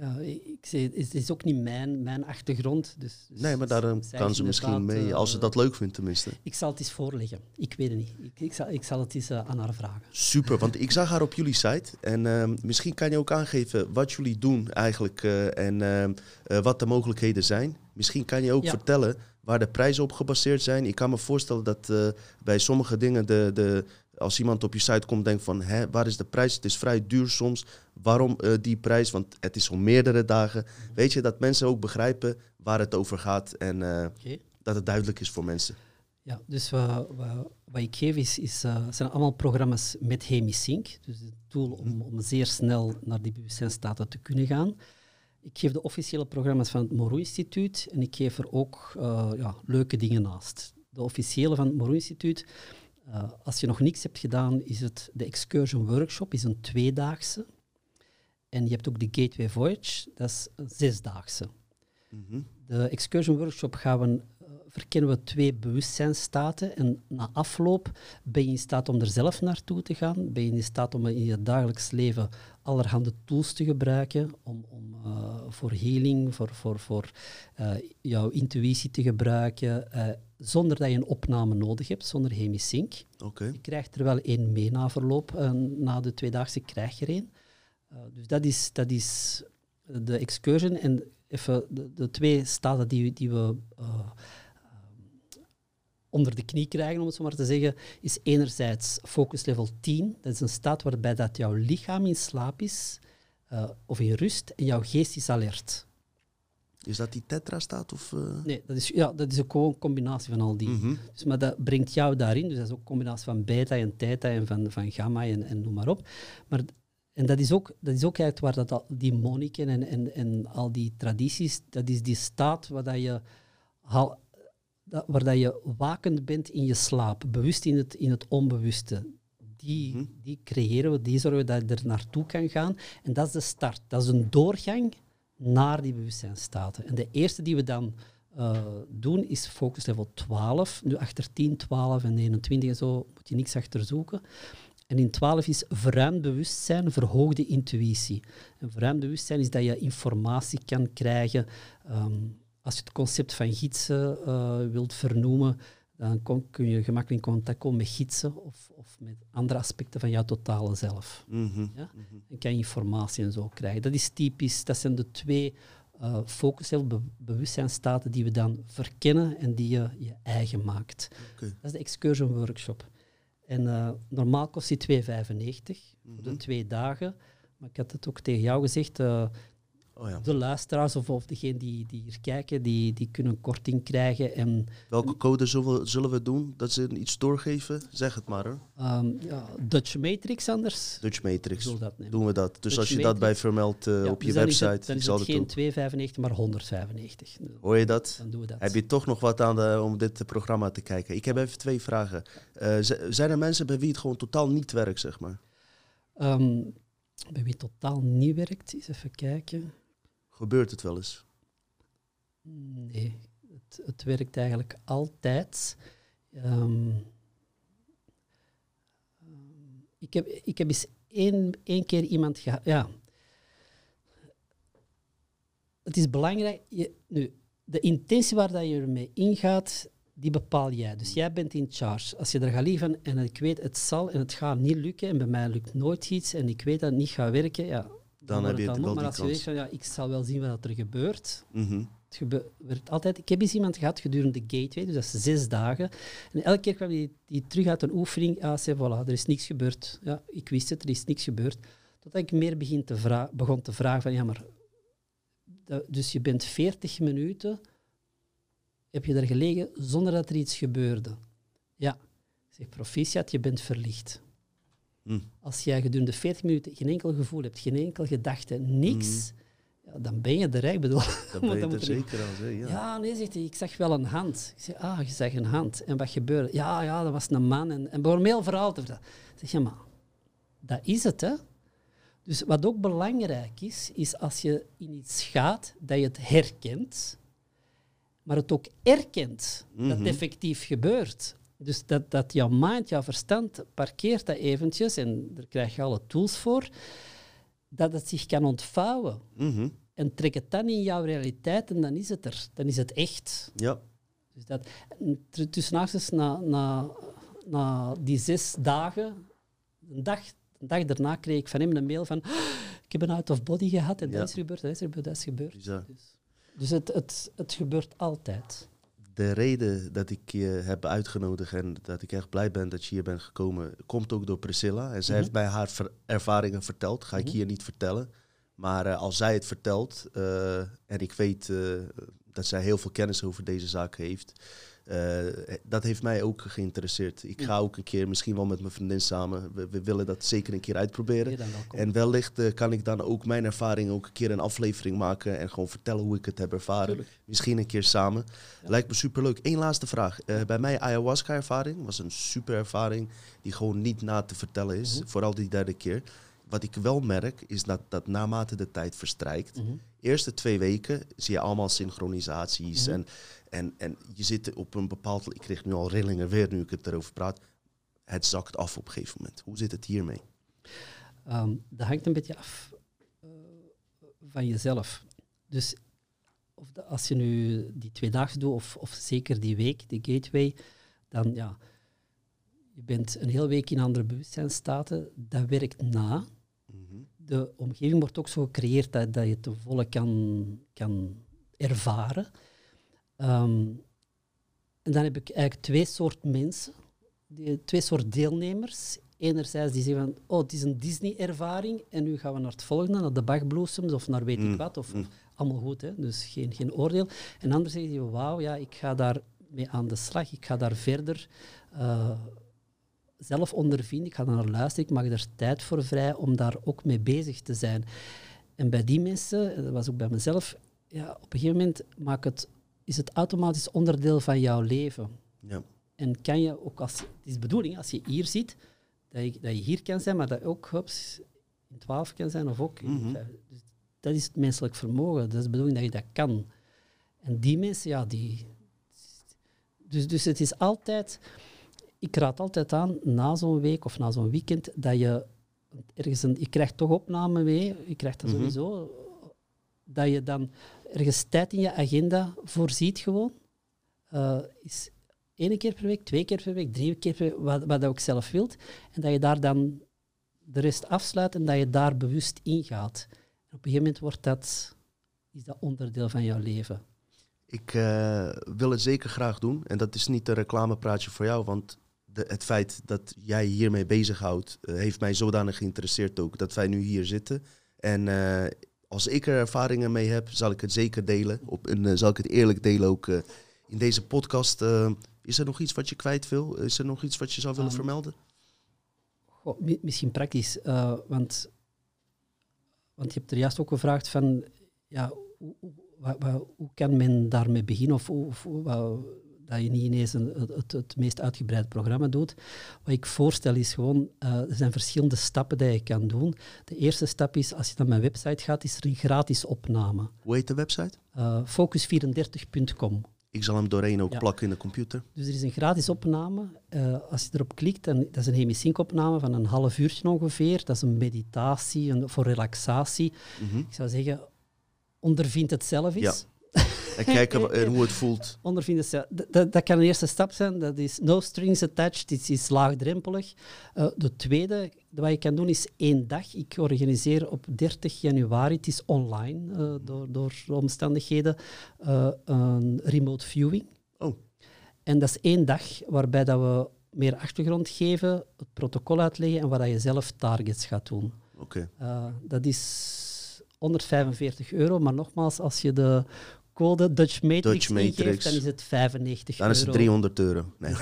Ja, ik zeg, het is ook niet mijn, mijn achtergrond. Dus, dus Nee, maar daarom kan ze misschien mee, als ze eh, dat leuk vindt tenminste. Ik zal het eens voorleggen. Ik weet het niet. Ik, ik, zal, ik zal het eens eh, aan haar vragen. Super, want ik zag haar op jullie site. En ehm, misschien kan je ook aangeven wat jullie doen eigenlijk eh, en ehm, eh, wat de mogelijkheden zijn. Misschien kan je ook Ja. vertellen waar de prijzen op gebaseerd zijn. Ik kan me voorstellen dat eh, bij sommige dingen, de, de, als iemand op je site komt, denkt van, Hè, waar is de prijs? Het is vrij duur soms. Waarom eh, die prijs? Want het is al meerdere dagen. Weet je, dat mensen ook begrijpen waar het over gaat en eh, dat het duidelijk is voor mensen. Ja, dus wat, wat, wat ik geef is, is, zijn allemaal programma's met Hemisync. Dus het doel om, om zeer snel naar die bewustzijnstaten te kunnen gaan. Ik geef de officiële programma's van het Moreau Instituut en ik geef er ook eh, ja, leuke dingen naast. De officiële van het Moreau Instituut, Uh, als je nog niks hebt gedaan, is het de Excursion Workshop, is een tweedaagse. En je hebt ook de Gateway Voyage, dat is een zesdaagse. Mm De Excursion Workshop gaan we verkennen we twee bewustzijnstaten. En na afloop ben je in staat om er zelf naartoe te gaan. Ben je in staat om in je dagelijks leven allerhande tools te gebruiken. Om, om uh, voor healing, voor, voor, voor uh, jouw intuïtie te gebruiken. Uh, zonder dat je een opname nodig hebt, zonder hemisync. Okay. Je krijgt er wel één mee na verloop. na de tweedaagse krijg je er één. dus dat is, dat is de excursion. En even de, de twee staten die, die we onder de knie krijgen, om het zo maar te zeggen, is enerzijds focus level 10. Dat is een staat waarbij dat jouw lichaam in slaap is, uh, of in rust, en jouw geest is alert. Is dat die tetra-staat? Of, uh... Nee, dat is, ja, dat is ook gewoon een combinatie van al die. Mm -hmm. dus, maar dat brengt jou daarin, dus dat is ook een combinatie van beta en theta en van, van gamma en, en noem maar op. Maar, en dat is ook, dat is ook eigenlijk waar dat al, die monniken en, en, en al die tradities, dat is die staat waar dat je al, dat, waar dat je wakend bent in je slaap, bewust in het, in het onbewuste. Die, mhm. die creëren we, die zorgen dat je er naartoe kan gaan. En dat is de start. Dat is een doorgang naar die bewustzijnstaten. En de eerste die we dan uh, doen is focus level 12. Nu achter 10, 12 en 21 en zo moet je niks achter zoeken. En in 12 is verruimd bewustzijn, verhoogde intuïtie. En verruimd bewustzijn is dat je informatie kan krijgen um, als je het concept van gidsen uh, wilt vernoemen, dan kom, kun je gemakkelijk in contact komen met gidsen of, of met andere aspecten van jouw totale zelf. Mm -hmm. ja? En kan je informatie en zo krijgen. Dat is typisch, dat zijn de twee uh, focus, be bewustzijnstaten die we dan verkennen en die je je eigen maakt. Okay. Dat is de excursion workshop. En uh, normaal kost die 2,95 mm -hmm. voor de mhm. twee dagen. Maar ik had het ook tegen jou gezegd, uh, Oh ja. De luisteraars of, of degenen die, die hier kijken, die, die kunnen korting krijgen. En, Welke code zullen we, zullen we doen? Dat ze iets doorgeven? Zeg het maar. Um, ja, Dutch Matrix anders. Dutch Matrix. Dat doen we dat. Dus Dutch als je Matrix. dat bij vermeldt uh, ja, op je dus website, dan is het, dan is het geen 2,95, maar 195. Hoor je dat? Dan doen we dat. Heb je toch nog wat aan de, om dit programma te kijken? Ik heb even twee vragen. Uh, zijn er mensen bij wie het gewoon totaal niet werkt, zeg maar? Um, bij wie het totaal niet werkt, eens even kijken. Gebeurt het wel eens? Nee, het, het werkt eigenlijk altijd. Um, ik, heb, ik heb eens één, één keer iemand gehad. Ja. Het is belangrijk. Je, nu, de intentie waar dat je ermee ingaat, die bepaal jij. Dus jij bent in charge. Als je er gaat liggen en ik weet het zal en het gaat niet lukken en bij mij lukt nooit iets en ik weet dat het niet gaat werken, ja, dan, heb je het wel Maar als je weet van, ja, ik zal wel zien wat er gebeurt. Mm Het gebeurt altijd. Ik heb eens iemand gehad gedurende de gateway, dus dat is zes dagen. En elke keer kwam die, die terug uit een oefening. Ah, zei, voilà, er is niks gebeurd. Ja, ik wist het, er is niks gebeurd. Totdat ik meer begin te begon te vragen van, ja, maar... dus je bent 40 minuten, heb je daar gelegen zonder dat er iets gebeurde. Ja. Ik zeg, proficiat, je bent verlicht. Hm. Als jij gedurende 40 minuten geen enkel gevoel hebt, geen enkel gedachte, niks, hm. ja, dan ben je er. Ik bedoel, dan ben je er zeker al. Ja. ja, nee, zegt hij, ik zag wel een hand. Ik zeg, ah, je zag een hand. En wat gebeurde? Ja, ja, dat was een man. En, en begon heel verhaal te vertellen. Ik zeg, ja, maar dat is het, hè. Dus wat ook belangrijk is, is als je in iets gaat, dat je het herkent, maar het ook erkent dat het mhm. effectief gebeurt. Dus dat, dat jouw mind, jouw verstand, parkeert dat eventjes en daar krijg je alle tools voor, dat het zich kan ontvouwen. Mhm. En trek het dan in jouw realiteit en dan is het er. Dan is het echt. Ja. Dus dat, tussen haakjes, na, na, na die zes dagen, een dag, een dag daarna kreeg ik van hem een mail van ik heb een out-of-body gehad en dat is gebeurd, dat is gebeurd, dat is gebeurd. Dus, dus het, het, het gebeurt altijd de reden dat ik je heb uitgenodigd en dat ik echt blij ben dat je hier bent gekomen, komt ook door Priscilla. En zij heeft mij haar ervaringen verteld. Ga ik mhm. hier niet vertellen. Maar uh, als zij het vertelt, uh, en ik weet uh, dat zij heel veel kennis over deze zaak heeft, eh, dat heeft mij ook geïnteresseerd. Ik ga ook een keer, misschien wel met mijn vriendin samen, we, we willen dat zeker een keer uitproberen. En wellicht eh, kan ik dan ook mijn ervaring ook een keer een aflevering maken en gewoon vertellen hoe ik het heb ervaren. Tuurlijk. Misschien een keer samen. Lijkt me superleuk. Eén laatste vraag. Eh, bij mij ayahuasca-ervaring was een super ervaring die gewoon niet na te vertellen is. Mhm. Vooral die derde keer. Wat ik wel merk is dat, dat naarmate de tijd verstrijkt, Mhm. eerste twee weken zie je allemaal synchronisaties. Mhm. en, en, en je zit op een bepaald... Ik kreeg nu al rillingen weer nu ik het erover praat. Het zakt af op een gegeven moment. Hoe zit het hiermee? Ehm, dat hangt een beetje af eh, van jezelf. Dus of de- als je nu die twee dagen doet, of, of zeker die week, die gateway, dan ja, je bent een hele week in andere bewustzijnstaten. Dat werkt na. Mhm. De omgeving wordt ook zo gecreëerd dat, dat je het volle kan, kan ervaren. Ehm, en dan heb ik eigenlijk twee soorten mensen, die, twee soorten deelnemers. Enerzijds die zeggen van, oh, het is een Disney-ervaring en nu gaan we naar het volgende, naar de Bachbloesems of naar weet ik Mm, wat. Of, mm. of allemaal goed, hè? dus geen, geen oordeel. En anderen zeggen, die, wauw, ja, ik ga daar mee aan de slag, ik ga daar verder eh, zelf ondervinden, ik ga daar naar luisteren, ik mag er tijd voor vrij om daar ook mee bezig te zijn. En bij die mensen, en dat was ook bij mezelf, ja, op een gegeven moment maakt het, is het automatisch onderdeel van jouw leven. Ja. En kan je ook als, het is de bedoeling, als je hier zit, dat je, dat je hier kan zijn, maar dat je ook hups, in 12 kan zijn of ook Mhm. Dus dat is het menselijk vermogen. Dat is de bedoeling dat je dat kan. En die mensen, ja, die. Dus, dus het is altijd. Ik raad altijd aan, na zo'n week of na zo'n weekend, dat je ergens een. Je krijgt toch opname mee, je krijgt dat Mhm. sowieso. Dat je dan ergens tijd in je agenda voorziet, gewoon. Eh, is één keer per week, twee keer per week, drie keer per week, wat, wat je ook zelf wilt. En dat je daar dan de rest afsluit en dat je daar bewust ingaat. En op een gegeven moment wordt dat, is dat onderdeel van jouw leven. Ik eh, wil het zeker graag doen. En dat is niet een reclamepraatje voor jou, want de, het feit dat jij hiermee bezighoudt, eh, heeft mij zodanig geïnteresseerd ook dat wij nu hier zitten. En als ik er ervaringen mee heb, zal ik het zeker delen. Op, en eh, zal ik het eerlijk delen ook eh, in deze podcast. Eh, is er nog iets wat je kwijt wil? Is er nog iets wat je zou willen Ehm, vermelden? Goh, mi- misschien praktisch, want, want je hebt er juist ook gevraagd van, ja, hoe, hoe, kan men daarmee beginnen of, of dat je niet ineens een, het, het, het meest uitgebreide programma doet. Wat ik voorstel is gewoon, eh, er zijn verschillende stappen die je kan doen. De eerste stap is, als je naar mijn website gaat, is er een gratis opname. Hoe heet de website? eh, focus34.com. Ik zal hem doorheen ook Ja. plakken in de computer. Dus er is een gratis opname. Eh, als je erop klikt, dan, dat is een hemisync-opname van een half uurtje ongeveer. Dat is een meditatie een, voor relaxatie. Mhm. Ik zou zeggen, ondervind het zelf eens. En kijken en hoe het voelt. Ondervind het zelf. D- Dat, dat kan een eerste stap zijn. Dat is no strings attached. Het is laagdrempelig. Eh, de tweede, wat je kan doen, is één dag. Ik organiseer op 30 januari, het is online eh, door, door omstandigheden, eh, een remote viewing. Oh. En dat is één dag waarbij dat we meer achtergrond geven, het protocol uitleggen en waar dat je zelf targets gaat doen. Oké. Uh, dat is 145 euro, maar nogmaals, als je de code Dutch Matrix, Dutch Matrix. ingeeft, dan is het 95 Dan is het euro. 300 euro. Nee,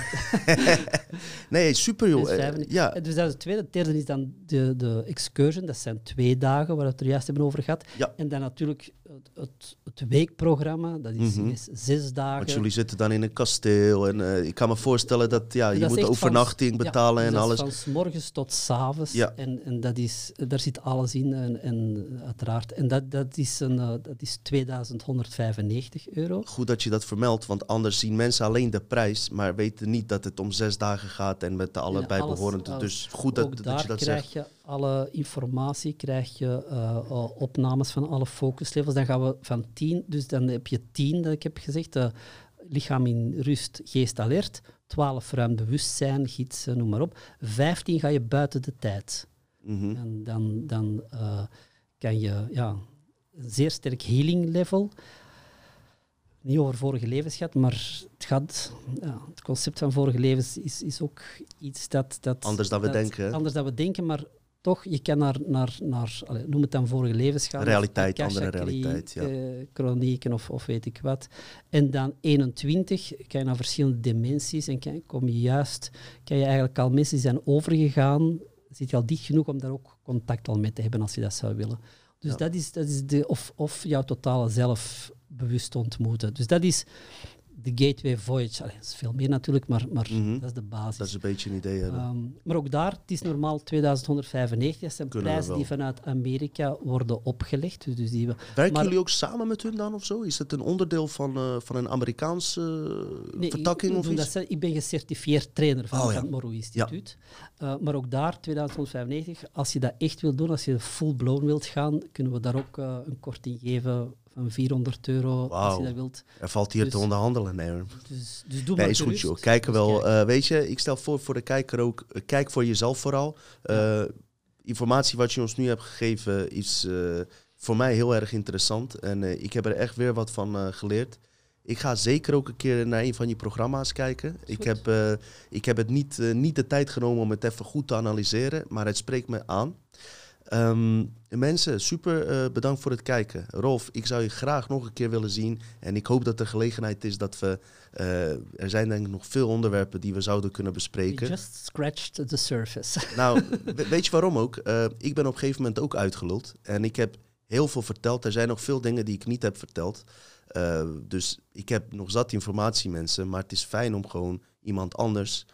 nee super joh. Is Eh, 95. ja, Dus dat is het tweede. Het derde is dan de, de excursion. Dat zijn twee dagen waar we het er juist hebben over gehad. Ja. En dan natuurlijk het, het, het weekprogramma. Dat is, Mhm. is zes dagen. want jullie zitten dan in een kasteel. En eh, ik kan me voorstellen dat ja, je dat is moet van- overnachting ja, betalen en alles. Van 's morgens tot 's avonds. Ja. En, en dat is, daar zit alles in. En, en uiteraard. En dat, dat, is een, eh, dat is 2195 euro. Goed dat je dat vermeldt, want anders zien mensen alleen de prijs, maar weten niet dat het om zes dagen gaat en met alle En bijbehorende. Dus goed dat, dat je dat zegt. Alle informatie, krijg je eh, eh, opnames van alle focuslevels. Dan gaan we van 10, dus dan heb je 10 dat ik heb gezegd, eh, lichaam in rust, geest alert. 12 ruim bewustzijn, gids, eh, noem maar op. 15 ga je buiten de tijd. Mhm. En dan, dan kan je ja, een zeer sterk healing level. Niet over vorige levens gaat, maar het, gaat, ja, het concept van vorige levens is, is ook iets dat, dat... Anders dan we dat- denken? Anders dan we denken, maar toch, je kan naar, naar, naar allez, noem het dan vorige levens gaan. Realiteit, andere realiteit, ja. eh, chronieken of, of weet ik wat. En dan 21 kan je naar verschillende dimensies en kan, kom je juist, kan je eigenlijk al mensen die zijn overgegaan, zit je al dicht genoeg om daar ook contact al mee te hebben als je dat zou willen. Dus Ja. dat is, dat is de, of, of jouw totale zelf bewust ontmoeten. Dus dat is de Gateway Voyage. Allee, dat is veel meer natuurlijk, maar, maar Mhm. dat is de basis. Dat is een beetje een idee hebben. Ehm, maar ook daar, het is normaal 2195. Dat zijn Kunnen prijzen die vanuit Amerika worden opgelegd. Dus, die, we- Werken maar- jullie ook samen met hun dan of zo? Is het een onderdeel van, eh, van een Amerikaanse eh, Nee, vertakking ik, of dat iets? zelf. ik ben gecertificeerd trainer van, Oh, ja. het Moro Instituut. Eh, maar ook daar, 2195, als je dat echt wil doen, als je full-blown wilt gaan, kunnen we daar ook een korting geven van 400 euro als je dat wilt. Er valt hier Dus- te onderhandelen. Nee, hoor. Dus, dus doe nee maar is goed joh. Kijken Dus wel. eh, weet je, ik stel voor voor de kijker ook, eh, kijk voor jezelf vooral. Eh, informatie wat je ons nu hebt gegeven is voor mij heel erg interessant. En ik heb er echt weer wat van geleerd. Ik ga zeker ook een keer naar een van je programma's kijken. Ik heb, ik heb het niet, niet de tijd genomen om het even goed te analyseren, maar het spreekt me aan. Ehm, mensen, super eh, bedankt voor het kijken. Rolf, ik zou je graag nog een keer willen zien. En ik hoop dat er gelegenheid is dat we. eh, er zijn denk ik nog veel onderwerpen die we zouden kunnen We bespreken. just scratched the surface. Nou, we- weet je waarom ook? Eh, ik ben op een gegeven moment ook uitgeluld. En ik heb heel veel verteld. Er zijn nog veel dingen die ik niet heb verteld. Dus ik heb nog zat informatie, mensen. Maar het is fijn om gewoon iemand anders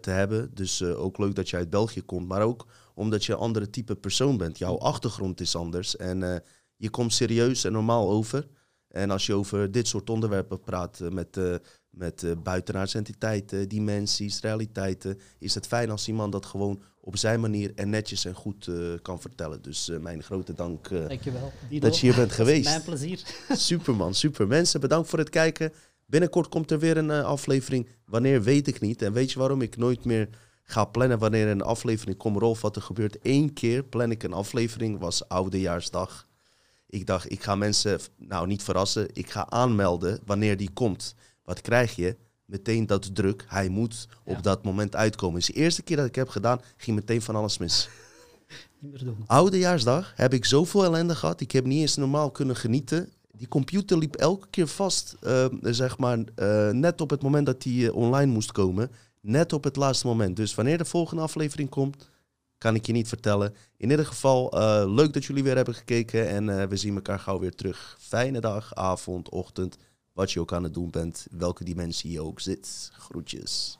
te hebben. Dus ook leuk dat je uit België komt. Maar ook omdat je een andere type persoon bent. Jouw achtergrond is anders. En eh, je komt serieus en normaal over. En als je over dit soort onderwerpen praat eh, met, eh met buitenaardse entiteiten, dimensies, realiteiten, is het fijn als iemand dat gewoon op zijn manier en netjes en goed kan vertellen. Dus mijn grote dank Dankjewel. Dat je hier bent geweest. Mijn plezier. Superman, super. Mensen, bedankt voor het kijken. Binnenkort komt er weer een aflevering. Wanneer weet ik niet. En weet je waarom ik nooit meer ga plannen wanneer een aflevering komt? Rolf, wat er gebeurt. Eén keer plan ik een aflevering, was Oudejaarsdag. Ik dacht, ik ga mensen nou niet verrassen. Ik ga aanmelden wanneer die komt. Wat krijg je? Meteen dat druk. Hij moet Ja. op dat moment uitkomen. Is de eerste keer dat ik heb gedaan, ging meteen van alles mis. Niet meer doen. Oudejaarsdag heb ik zoveel ellende gehad. Ik heb niet eens normaal kunnen genieten. Die computer liep elke keer vast, eh, zeg maar, eh, net op het moment dat die eh, online moest komen. Net op het laatste moment. Dus wanneer de volgende aflevering komt, kan ik je niet vertellen. In ieder geval, eh, leuk dat jullie weer hebben gekeken. En eh, we zien elkaar gauw weer terug. Fijne dag, avond, ochtend. Wat je ook aan het doen bent. Welke dimensie je ook zit. Groetjes.